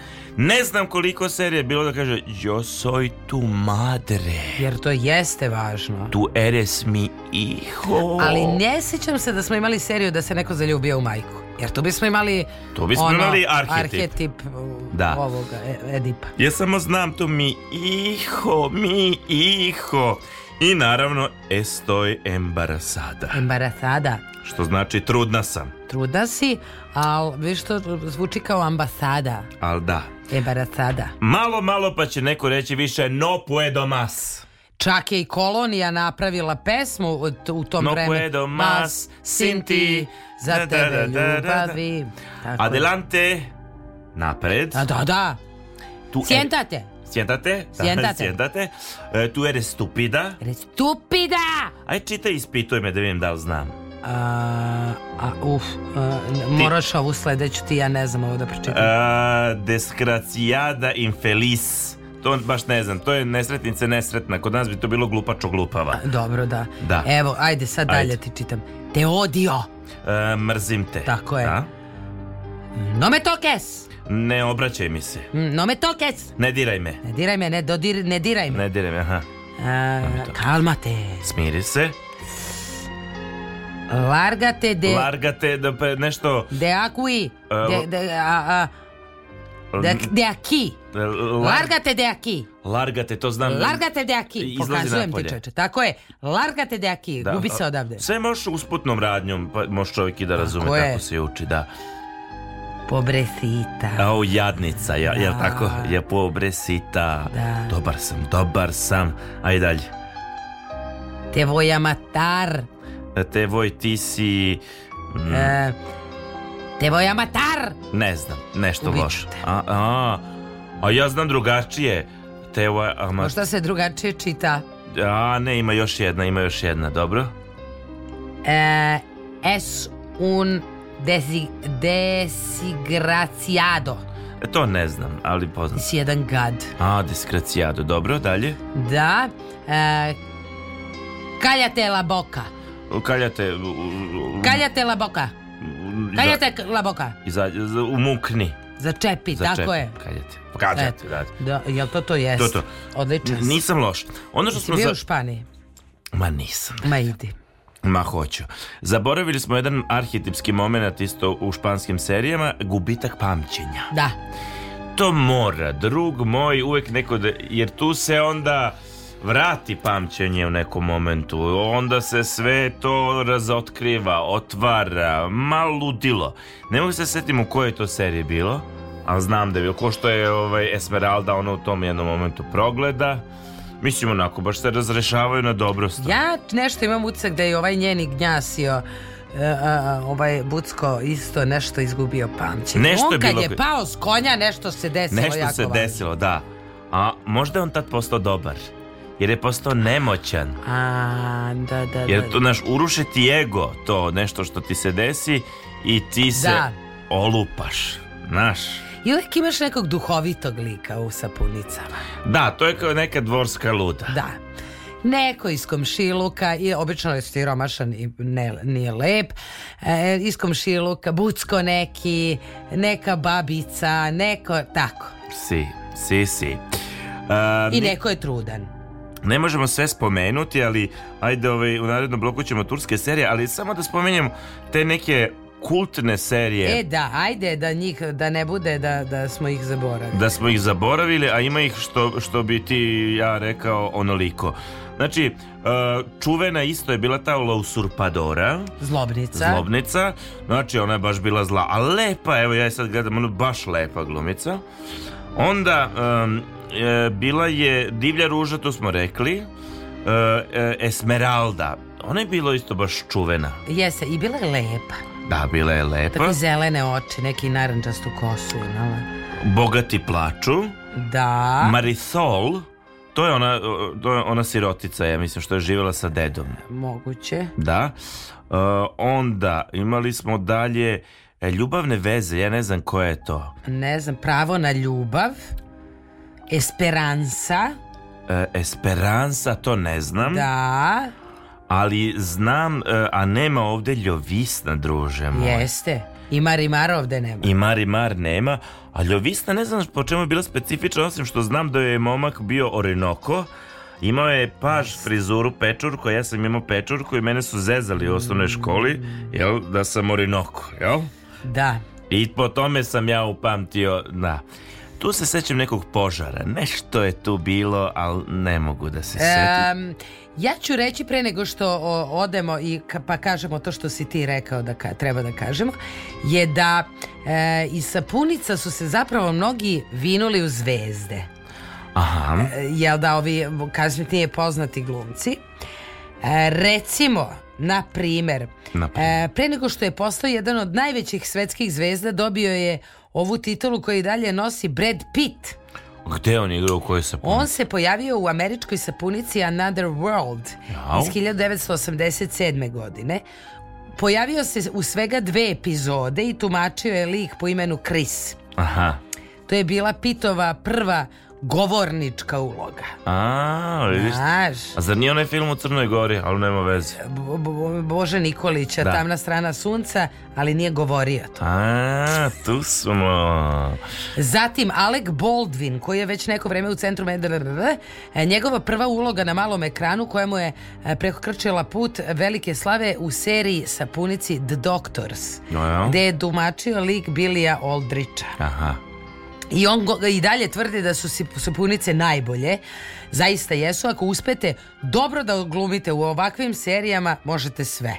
Ne znam koliko serije bilo da kaže Yo soy tu madre. Jer to jeste važno. Tu eres mi hijo. Ali ne sjećam se da smo imali seriju da se neko zaljubio u majku. Jer tu bismo imali Tu bismo ono, imali arhetip. arhetip da. ovoga, e, Edipa. Ja samo znam tu mi hijo, mi hijo. I naravno estoy embarazada. Embarazada. Što znači trudna sam. Trudna si, ali viš to zvuči kao ambasada. Al da. Embarazada. Malo, malo pa će neko reći više no puedo mas. Čak je i Kolonija napravila pesmu u tom no vremenu. No puedo mas, sinti, za da, da, tebe da, da, da, da. ljubavi. Tako. Adelante, napred. Da, da, da. Tu Sjentate. Er, sjentate. Sjentate. Dakle, sjentate. E, tu eres stupida. Eres stupida. Aj čitaj, ispituj me da vidim da li znam. A, a uf, uh, moraš ovu sledeću ti, ja ne znam ovo da pročitam. A, deskracijada infelis. To baš ne znam, to je nesretnica nesretna. Kod nas bi to bilo glupačo glupava. dobro, da. da. Evo, ajde, sad dalje ti čitam. Te odio. E, mrzim te. Tako je. Da? No me tokes. Ne obraćaj mi se. Mm, no me tokes. Ne diraj me. Ne diraj me, ne, dodir, ne diraj me. Ne diraj me, aha. A, no me kalmate. Smiri se. Largate de... Largate de pe nešto... De acui. Uh, eh, de, de, a, a, de, de aki. Eh, Largate de aki. Largate, to znam. Largate de aki. Pokazujem ti čeče. Tako je. Largate de aki. Da. Gubi se odavde. Sve možeš usputnom radnjom. Pa moš čovjek i da razume tako kako se uči. Da. Pobresita. Au, jadnica, ja, da. jel tako? Je pobresita. Da. Dobar sam, dobar sam. Aj dalje. Te voy a matar. E, te voj, ti si... Mm, e, te voj amatar! Ne znam, nešto Ubit loše. A, a, a ja znam drugačije. Te voj amatar... Možda se drugačije čita. A ne, ima još jedna, ima još jedna, dobro? E, es un desi, desigraciado. E, to ne znam, ali poznam. si jedan gad. A, desgraciado. Dobro, dalje? Da. E, kaljatela boka. Kaljate... Kaljate la boka. Kaljate la boka. za, umukni. Začepi, Za tako čep. je. Kaljate. Kaljate, da. da. Jel to to jest? To to. Odlično. Nisam loš. Ono što smo bio za... u Španiji? Ma nisam. Ma idi. Ma hoću. Zaboravili smo jedan arhetipski moment isto u španskim serijama, gubitak pamćenja. Da. To mora, drug moj, uvek neko da, jer tu se onda vrati pamćenje u nekom momentu, onda se sve to razotkriva, otvara, malo ludilo. Ne mogu se setim u kojoj je to seriji bilo, ali znam da je bilo, ko što je ovaj, Esmeralda ona u tom jednom momentu progleda, Mislim, onako, baš se razrešavaju na dobro stvar. Ja nešto imam utisak da je ovaj njeni gnjasio Uh, uh, ovaj Bucko isto nešto izgubio pamćenje. Nešto on kad bilo... je pao s konja, nešto se desilo. Nešto jako se desilo, da. A možda je on tad postao dobar jer je postao nemoćan. A, da, da, Jer da. to, naš, urušiti ego, to nešto što ti se desi i ti se Da. olupaš, znaš. I uvijek imaš nekog duhovitog lika u sapunicama. Da, to je kao neka dvorska luda. Da. Neko iz komšiluka, i obično je siromašan i ne, nije lep, e, iz komšiluka, bucko neki, neka babica, neko, tako. Si, si, si. A, e, I neko je trudan. Ne možemo sve spomenuti, ali ajde ovaj, u narednom bloku ćemo turske serije, ali samo da spomenjem te neke kultne serije. E da, ajde da njih da ne bude da, da smo ih zaboravili. Da smo ih zaboravili, a ima ih što, što bi ti ja rekao onoliko. Znači, e, čuvena isto je bila ta Usurpadora. Zlobnica. Zlobnica. Znači, ona je baš bila zla. A lepa, evo ja je sad gledam, ona baš lepa glumica. Onda, um, E, bila je Divlja ruža, to smo rekli. E, e, esmeralda. Ona je bila isto baš čuvena. Jese, i bila je lepa. Da, bila je lepa. Tako zelene oči, neki naranđastu kosu imala. Bogati plaču. Da. Marisol. To je ona, to je ona sirotica, ja mislim, što je živjela sa dedom. Moguće. Da. E, onda imali smo dalje e, ljubavne veze, ja ne znam koja je to. Ne znam, pravo na ljubav. Esperanza. E, Esperanza, to ne znam. Da. Ali znam, e, a nema ovde ljovisna, druže moj. Jeste. I Marimar ovde nema. I Marimar nema. A ljovisna ne znam po čemu je bila specifična, osim što znam da je momak bio orinoko. Imao je paž frizuru pečurku, ja sam imao pečurku i mene su zezali u osnovnoj mm. školi, jel, da sam orinoko, jel? Da. I po tome sam ja upamtio, da. Tu se sećam nekog požara, nešto je tu bilo, ali ne mogu da se setim. Um, ja ću reći pre nego što odemo i pa kažemo to što si ti rekao da ka, treba da kažemo, je da e, iz sapunica su se zapravo mnogi vinuli u zvezde. Aha. E, jel da ovi kasnije poznati glumci. E, recimo, na primer, na primer. E, pre nego što je postao jedan od najvećih svetskih zvezda, dobio je ovu titulu koju i dalje nosi Brad Pitt. Gde on igra u kojoj sapunici? On se pojavio u američkoj sapunici Another World Jau. iz 1987. godine. Pojavio se u svega dve epizode i tumačio je lik po imenu Chris. Aha. To je bila Pitova prva govornička uloga. A, vidiš? Znaš. A zar nije onaj film u Crnoj Gori, ali nema veze? Bo, bo, Bože Nikolića, da. tamna strana sunca, ali nije govorio to. A, tu smo. Zatim, Alec Baldwin, koji je već neko vreme u centru MDR, njegova prva uloga na malom ekranu koja mu je e, prekrčila put velike slave u seriji Sapunici The Doctors, no, ja. gde je dumačio lik Bilija Aldricha. Aha. I on go, i dalje tvrdi da su sapunice najbolje. Zaista jesu. Ako uspete dobro da glumite u ovakvim serijama, možete sve.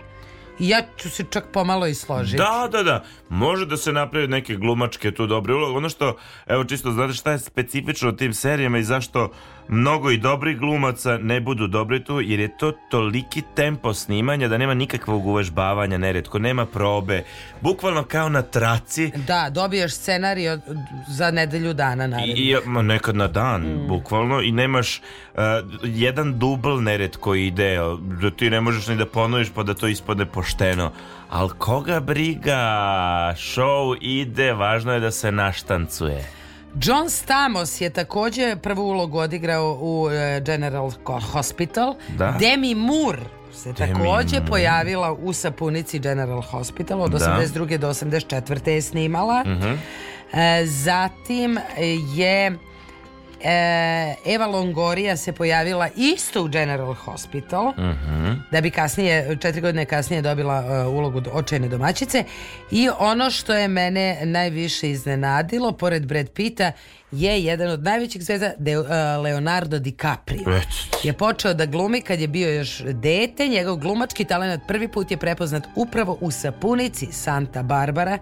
I ja ću se čak pomalo i složiti. Da, da, da. Može da se napravi neke glumačke tu dobre uloge. Ono što, evo čisto, znate šta je specifično u tim serijama i zašto mnogo i dobrih glumaca ne budu dobri tu jer je to toliki tempo snimanja da nema nikakvog uvežbavanja neretko, nema probe. Bukvalno kao na traci. Da, dobiješ scenarij za nedelju dana naravno. I, ma, nekad na dan, mm. bukvalno i nemaš uh, jedan dubl neretko ide, da ti ne možeš ni da ponoviš pa da to ispadne pošteno. Al koga briga, show ide, važno je da se naštancuje. John Stamos je takođe prvu ulogu odigrao u e, General Hospital. Da. Demi Moore se takođe Moore. pojavila u sapunici General Hospital od da. 82. do 84. je snimala. Uh mhm. -huh. E, zatim je E, Eva Longoria se pojavila isto u General Hospital uh -huh. da bi kasnije, četiri godine kasnije dobila e, ulogu očajne domaćice i ono što je mene najviše iznenadilo pored Brad Pitta je jedan od najvećih zvezda de, uh, Leonardo DiCaprio. Je počeo da glumi kad je bio još dete, njegov glumački talent prvi put je prepoznat upravo u sapunici Santa Barbara,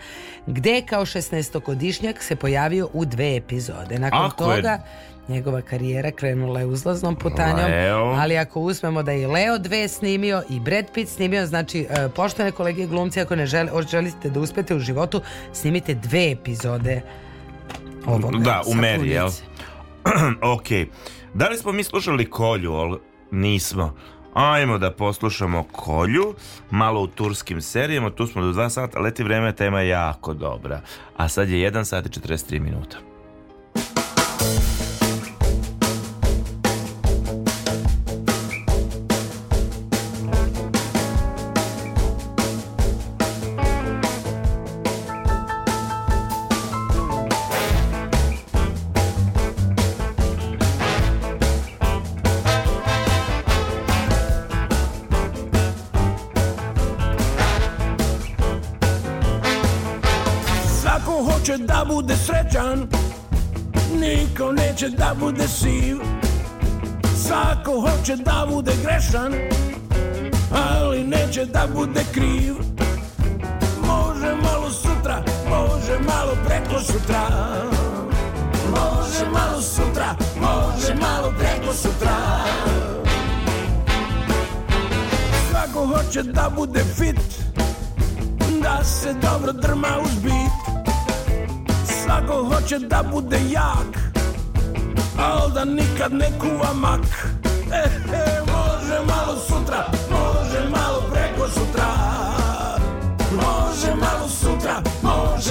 gde je kao 16-godišnjak se pojavio u dve epizode. Nakon Ako toga je... Njegova karijera krenula je uzlaznom putanjom, Leo. ali ako usmemo da je Leo 2 snimio i Brad Pitt snimio, znači e, poštovane kolege glumci, ako ne želite, želite da uspete u životu, snimite dve epizode Ovoga, da, u meri, ulici. jel? [clears throat] ok. Da li smo mi slušali Kolju? Ali nismo. Ajmo da poslušamo Kolju, malo u turskim serijama, tu smo do 2 sata, leti vreme, tema je jako dobra. A sad je 1 sat i 43 minuta. grešan Ali neće da bude kriv Može malo sutra, može malo preko sutra Može malo sutra, može malo preko sutra Svako hoće da bude fit Da se dobro drma uz bit Svako hoće da bude jak Al da nikad ne kuva mak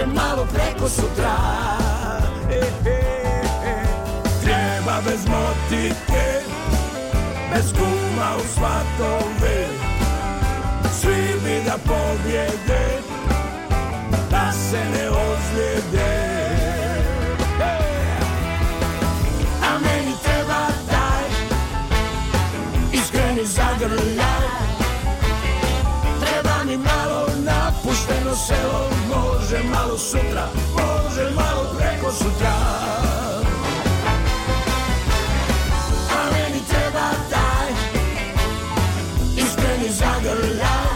može malo preko sutra e, e, e. Treba bez motike Bez kuma u svatove Svi bi da pobjede Da se ne ozljede e, A meni treba taj Iskreni zagrljaj pošteno selo Može malo sutra, može malo preko sutra A meni treba taj Iskreni zagrljaj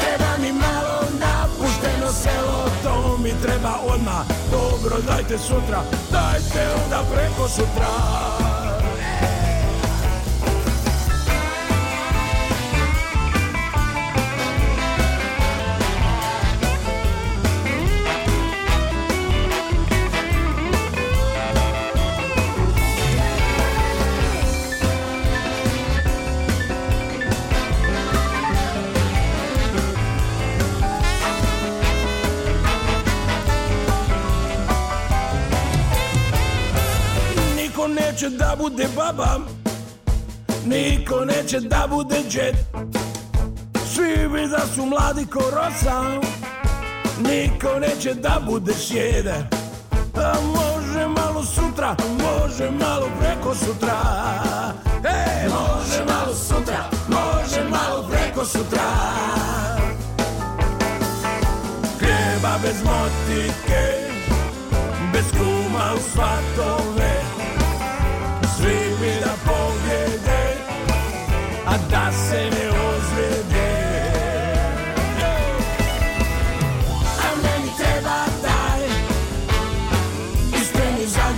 Treba mi malo napušteno selo To mi treba odmah Dobro, dajte sutra Dajte onda preko sutra neće da bude baba Niko neće da bude džet Svi bi da su mladi ko rosa Niko neće da bude sjede A može malo sutra, može malo preko sutra e, Može malo sutra, može malo preko sutra Hljeba bez motike Bez kuma u svatove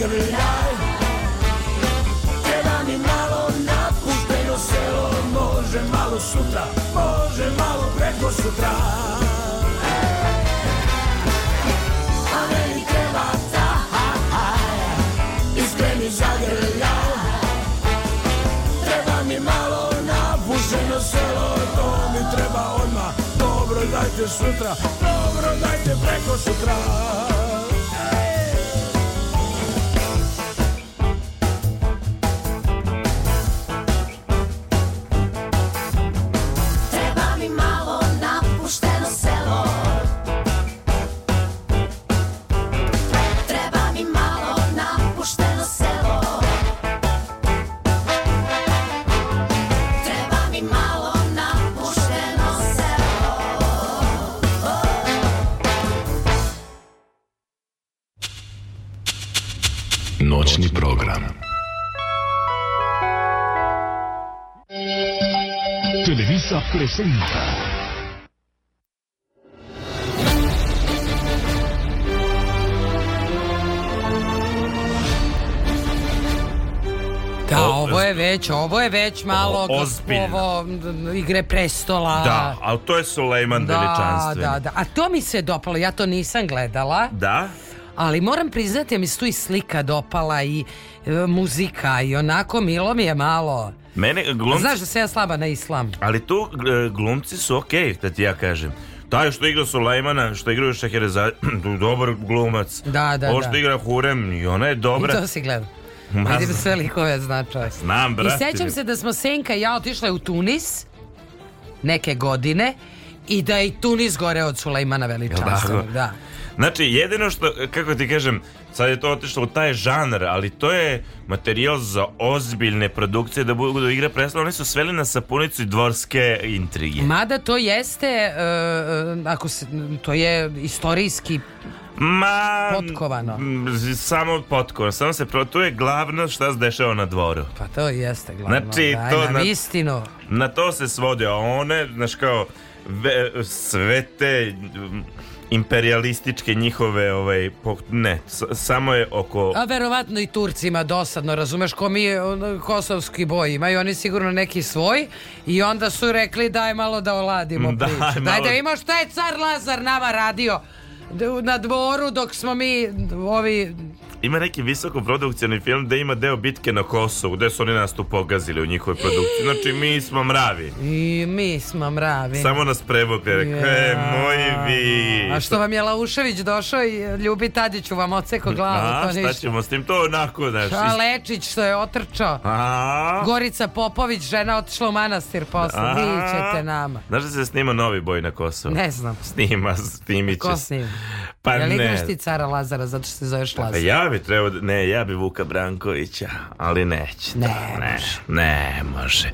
You're alive Treba mi malo napušteno selo Može malo sutra, može malo preko sutra A meni treba ta Iskreni zagrlja Treba mi malo napušteno selo To mi treba odmah Dobro dajte sutra, dobro dajte preko sutra presenta. Da, ovo je već, ovo je već malo ovo igre prestola. Da, ali to je Sulejman da, veličanstven. Da, da, a to mi se dopalo, ja to nisam gledala. Da? ali moram priznati, ja mi se tu i slika dopala i e, muzika i onako milo mi je malo. Mene glumci... Znaš da se ja slaba na islam. Ali tu e, glumci su okej, okay, da ti ja kažem. Taj što igra Sulejmana, što igra Šahereza, [clears throat] dobar glumac. Da, da, Ovo što da. igra Hurem, i ona je dobra. I to si gledao. Ma, Vidim sve likove zna Znam, brate. I sećam se da smo Senka i ja otišle u Tunis neke godine i da je i Tunis gore od Sulejmana Veličanstvenog. Da. Znači, jedino što, kako ti kažem, sad je to otišlo u taj žanr, ali to je materijal za ozbiljne produkcije da budu igra igre Oni su sveli na sapunicu i dvorske intrige. Mada to jeste, uh, ako se, to je istorijski Ma, potkovano. Samo potkovano. Samo se pro... Tu je glavno šta se dešava na dvoru. Pa to jeste glavno. Znači, Daj, to, na, istinu. Na to se svode. A one, znaš kao, ve, sve te imperialističke njihove ovaj ne samo je oko a verovatno i Turcima dosadno razumeš ko mi je kosovski boj imaju oni sigurno neki svoj i onda su rekli daj malo da oladimo da, priču daj malo... da ima šta je car Lazar nama radio na dvoru dok smo mi ovi ima neki visoko produkcijni film gde ima deo bitke na Kosovu, gde su oni nas tu pogazili u njihovoj produkciji. Znači, mi smo mravi. I mi smo mravi. Samo nas prevukli, rekao, yeah. e, moji vi. A što vam je Laušević došao i Ljubi Tadiću vam oceko glavu, A, to ništa. šta ćemo s tim, to onako, znaš. Šalečić što je otrčao. A? Gorica Popović, žena otišla u manastir posle, A? vi ćete nama. Znaš da se snima novi boj na Kosovu? Ne znam. Snima, snimit će se. Ko snima? Pa Jel ne. igraš ti cara Lazara zato što se zoveš pa Lazar? Ja bi trebao, da- ne, ja bi Vuka Brankovića, ali neće. Ne, to, ne, ne može.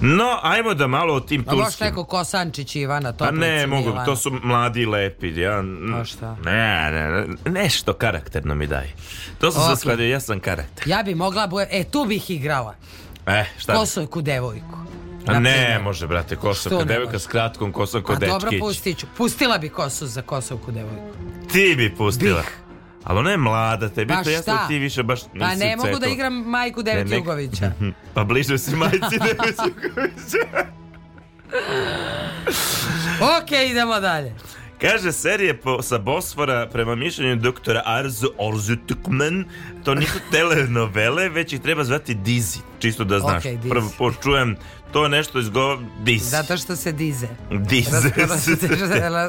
No, ajmo da malo o tim turskim. A možeš neko Kosančić i Ivana Toplica. A ne, mogu, Ivana. to su mladi lepi. Ja, šta? Ne, ne, nešto karakterno mi daj. To sam okay. skladio, ja sam karakter. Ja bi mogla, bu... e, tu bih igrala. E, šta? Kosojku devojku. A ne, može, brate, kosovka devojka s kratkom kosom kod dečkić. A dobro, pustit Pustila bi kosu za kosovku devojku. Ti bi pustila. Bih. Ali ona je mlada, tebi pa to jasno ti više baš nisi Pa ne mogu da igram majku Devet ne, Jugovića. [laughs] pa bliže si majci [laughs] Devet Jugovića. ok, idemo dalje. Kaže, serije po, sa Bosfora, prema mišljenju doktora Arzu Orzutukman, to nisu [laughs] telenovele, već ih treba zvati Dizit čisto da znaš. Okay, Prvo počujem, to nešto iz go... Dis. Zato što se dize. Dize.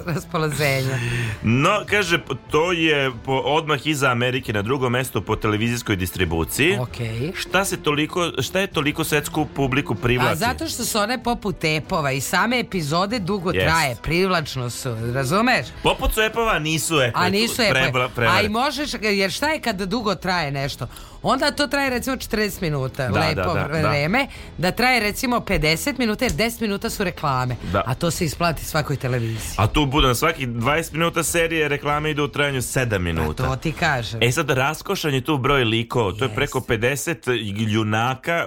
Raspoloženje. No, kaže, to je po, odmah iza Amerike na drugom mestu po televizijskoj distribuciji. Okay. Šta, se toliko, šta je toliko svetsku publiku privlači? A zato što su one poput epova i same epizode dugo yes. traje. Privlačno su, razumeš? Poput su epova, nisu epova. A nisu epova. A i možeš, jer šta je kada dugo traje nešto? onda to traje recimo 40 minuta, da, lepo da, da, da, vreme, da. traje recimo 50 minuta jer 10 minuta su reklame. Da. A to se isplati svakoj televiziji. A tu bude na svaki 20 minuta serije reklame idu u trajanju 7 pa minuta. A to ti kažem. E sad raskošan je tu broj likova, to yes. je preko 50 junaka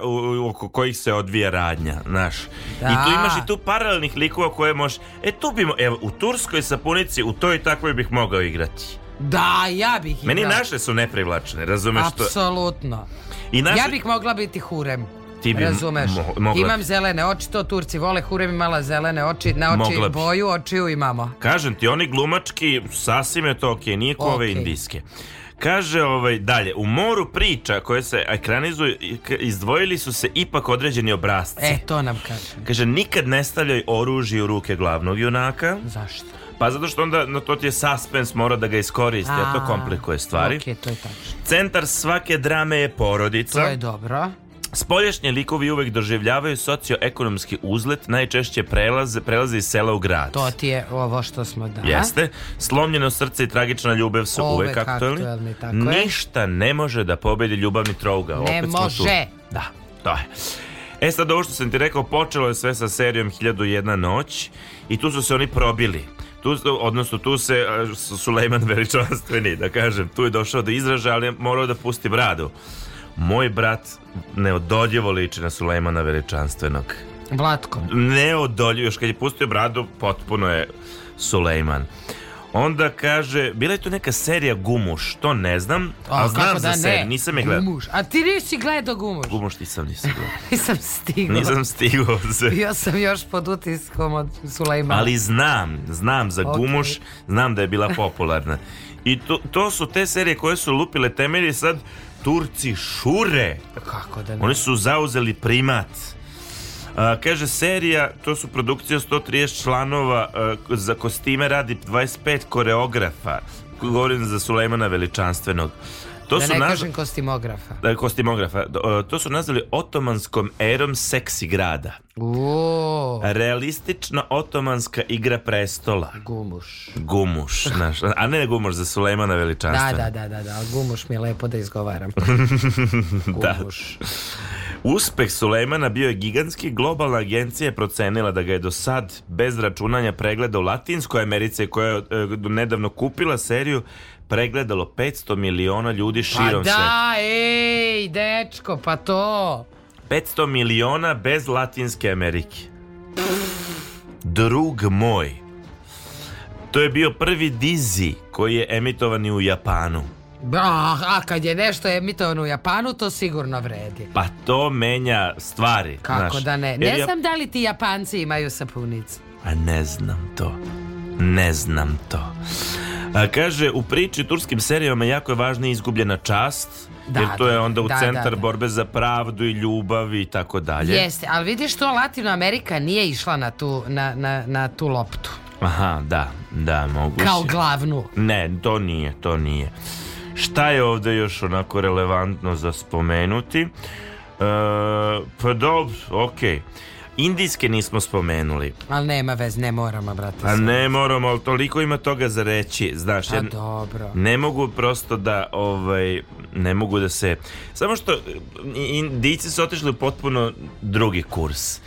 oko kojih se odvija radnja, znaš. Da. I tu imaš i tu paralelnih likova koje možeš, e tu bi, evo, u Turskoj sapunici u toj takvoj bih mogao igrati. Da, ja bih Meni igrala. naše su neprivlačne, razumeš to? Apsolutno. I naše... Ja bih mogla biti hurem. Ti bi razumeš? Mo mogla... Imam zelene oči, to Turci vole, Hurem imala zelene oči, na oči mogla... boju, očiju imamo. Kažem ti, oni glumački, sasvim je to okej, okay, nije ko ove indijske. Kaže ovaj dalje, u moru priča koje se ekranizuju izdvojili su se ipak određeni obrazci. E, to nam kaže. Kaže, nikad ne stavljaj oružje u ruke glavnog junaka. Zašto? Pa zato što onda na to ti je suspens mora da ga iskoristi, a to komplikuje stvari. Okay, to je tačno. Centar svake drame je porodica. To je dobro. Spolješnje likovi uvek doživljavaju socioekonomski uzlet, najčešće prelaze, prelaze iz sela u grad. To ti je ovo što smo da. Jeste. Slomljeno srce i tragična ljubav su Ove uvek aktuelni. aktuelni tako Ništa ne može da pobedi ljubavni trouga. Ne Opet može. tu. Da, to je. E sad ovo što sam ti rekao, počelo je sve sa serijom 1001 noć i tu su se oni probili tu, odnosno tu se Sulejman [laughs] veličanstveni, da kažem, tu je došao da izražaja, ali je morao da pusti bradu. Moj brat neodoljivo liči na Sulejmana veličanstvenog. Vlatko. Neodoljivo, još kad je pustio bradu, potpuno je Sulejman. Onda kaže, bila je to neka serija Gumuš, to ne znam, a, a znam za da seriju, nisam je gledao. Gumuš, a ti nisi gledao Gumuš? Gumuš nisam, nisam gledao. [laughs] nisam stigao. Nisam stigao. Bio sam još pod utiskom od Sulejmana. Ali znam, znam za okay. Gumuš, znam da je bila popularna. I to, to su te serije koje su lupile temelje sad Turci šure. Kako da ne? Oni su zauzeli primat kaže, serija, to su produkcije 130 članova, za kostime radi 25 koreografa. Govorim za Sulejmana Veličanstvenog. To da su ne naz... kažem kostimografa. Da, kostimografa. To su nazvali otomanskom erom seksi grada. O. Realistična otomanska igra prestola. Gumuš. Gumuš, [laughs] znaš. A ne gumuš za Sulejmana da, Veličanstva. Da, da, da, da, da. Gumuš mi je lepo da izgovaram. [laughs] Da. gumuš. Da. Uspeh Sulejmana bio je gigantski, globalna agencija je procenila da ga je do sad, bez računanja pregleda u Latinskoj Americi, koja je e, nedavno kupila seriju, pregledalo 500 miliona ljudi širom sveta. Pa da, sveta. ej, dečko, pa to... 500 miliona bez Latinske Amerike. Drug moj. To je bio prvi dizi koji je emitovan u Japanu. Bah, a kad je nešto emitovano u Japanu, to sigurno vredi. Pa to menja stvari. Kako znaš. da ne? Ne Jer znam ja... da li ti Japanci imaju sapunice. A ne znam to. Ne znam to. A, kaže, u priči turskim serijama jako je važna izgubljena čast, da, jer to je da. onda u da, centar da, da, borbe za pravdu i ljubav i tako dalje. Jeste, ali vidiš to Latino Amerika nije išla na tu, na, na, na tu loptu. Aha, da, da, moguće. Kao glavnu. Ne, to nije, to nije. Šta je ovde još onako relevantno za spomenuti? E, pa dobro, okej. Okay. Indijske nismo spomenuli. Ali nema vez, ne moramo, brate. A ne moramo, ali toliko ima toga za reći, znaš. A pa ja dobro. Ne mogu prosto da, ovaj, ne mogu da se... Samo što Indijci su otišli u potpuno drugi kurs.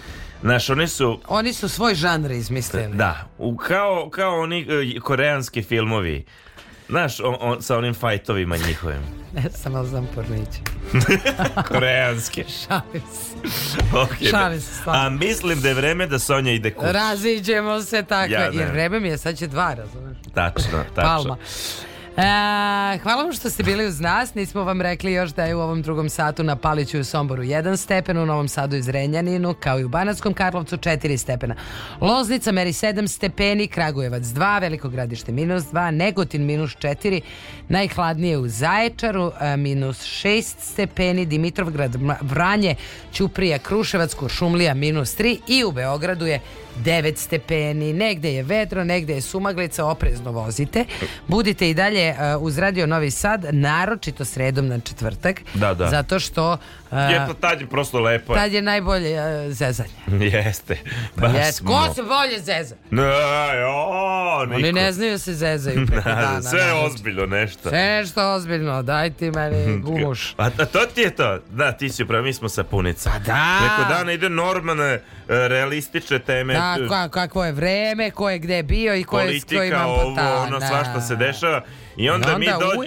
Znaš, oni su... Oni su svoj žanr izmislili. Da, u, kao, kao oni e, korejanski filmovi. Znaš, on, on, sa onim fajtovima njihovim. ne znam, ali znam porniće. [laughs] Koreanski. Šalim se. Okay, da. Šalim se, stvarno. A mislim da je vreme da Sonja ide kući. Raziđemo se tako. Ja, Jer vreme mi je, sad će dva, razumeš? Tačno, tačno. Palma. E, hvala vam što ste bili uz nas. Nismo vam rekli još da je u ovom drugom satu na Paliću i Somboru 1 stepen, u Novom Sadu i Zrenjaninu, kao i u Banatskom Karlovcu 4 stepena. Loznica meri 7 stepeni, Kragujevac 2, Veliko gradište minus 2, Negotin minus 4, Najhladnije u Zaječaru, minus 6 stepeni, Dimitrovgrad, Vranje, Ćuprija, Kruševac, Kuršumlija, minus 3 i u Beogradu je 9 stepeni. Negde je vedro, negde je sumaglica, oprezno vozite. Budite i dalje uz Radio Novi Sad, naročito sredom na četvrtak. Da, da. Zato što... Je to pa tad je prosto lepo. Tad je najbolje zezanje. [laughs] Jeste. Baš Jeste. Ko se bolje zeza? Ne, o, Oni ne znaju da se zezaju [laughs] da, dana. Sve je ozbiljno nešto nešto. što ozbiljno, daj ti meni [laughs] gumuš. A, a da, to ti je to. Da, ti si upravo, mi smo sapunica. Pa da. Preko dana ide normalne, e, realistične teme. Da, ka, kakvo je vreme, ko je gde bio i ko je s kojim Politika, pa ovo, ono, da. svašta se dešava. I onda, I onda mi dođemo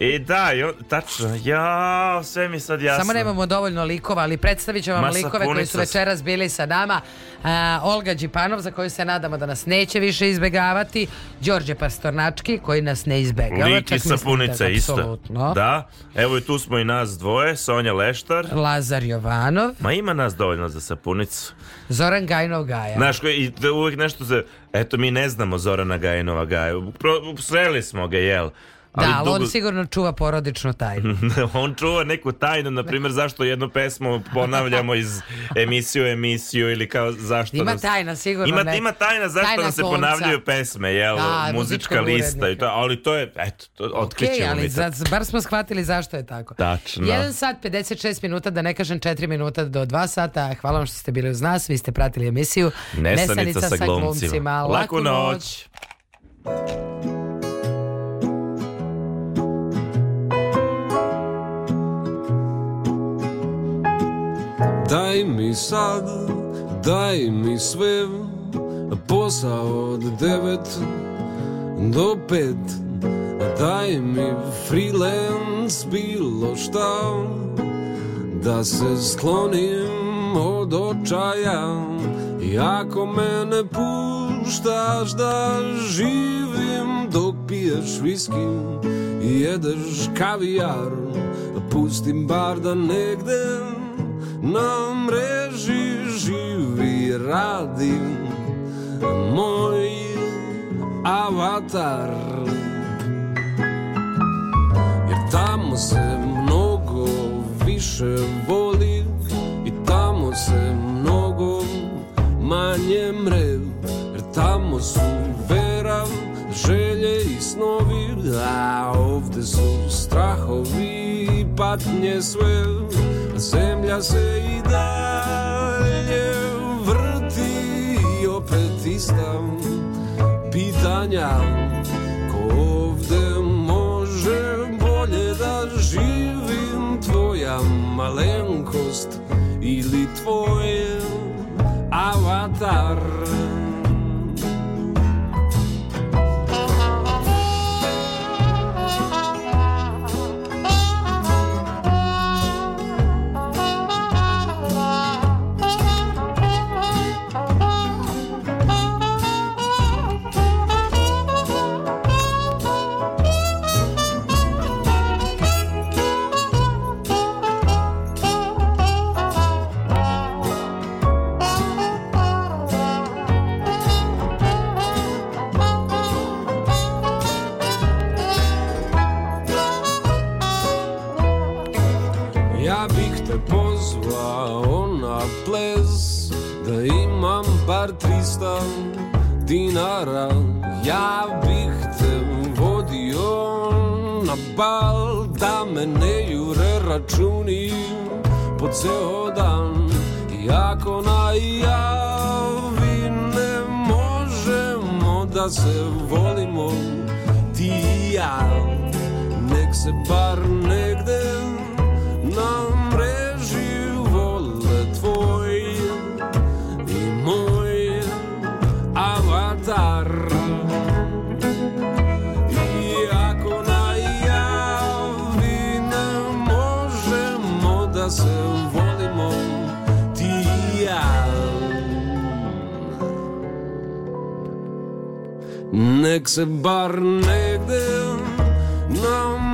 I da, jo, tačno. Ja, sve mi sad jasno. Samo nemamo dovoljno likova, ali predstavit ću vam Masa likove koji su večeras bili sa nama. Uh, Olga Đipanov, za koju se nadamo da nas neće više izbegavati. Đorđe Pastornački, koji nas ne izbegava. Lik i sapunice, da isto. Da, evo i tu smo i nas dvoje, Sonja Leštar. Lazar Jovanov. Ma ima nas dovoljno za sapunicu. Zoran Gajnov Gaja. Znaš, koji, i da uvek nešto se... Eto, mi ne znamo Zorana Gajnova Gaja. Pro, sreli smo ga, jel? Ali, da, ali dugo... on sigurno čuva porodičnu tajnu. [laughs] on čuva neku tajnu, na primjer zašto jednu pesmu ponavljamo iz emisiju emisiju ili kao zašto ima nas... tajna sigurno. Ima, ne... ima tajna zašto tajna nam se ponavljaju pesme, jel, da, muzička lista i to, ali to je eto, to otkrićemo okay, ali mi za, bar smo shvatili zašto je tako. Tačno. 1 sat 56 minuta, da ne kažem 4 minuta do 2 sata. Hvala vam što ste bili uz nas, vi ste pratili emisiju Nesanica, Nesanica sa, glumcima. sa glumcima. Laku, Laku noć. noć. Daj mi sad, daj mi sve Posao od devet do pet Daj mi freelance bilo šta Da se sklonim od očaja I ako mene puštaš da živim Dok piješ viski i jedeš kavijar Pustim bar da negde na mreži živi radim moj avatar jer tamo se mnogo više voli i tamo se mnogo manje mre jer tamo su vera želje i snovi a ovde su strahovi patnje sve, zemlja se i dalje vrti i opet ista pitanja ko ovde može bolje da živim tvoja malenkost ili tvoj avatar. Avatar. 200 dinara Ja bih te uvodio na bal Da me ne jure računi po ceo dan I ako najavi ne možemo da se volimo Ti i ja Nek se bar negde nam dar I ako na ne možemo da se ti i Nek se bar negde nam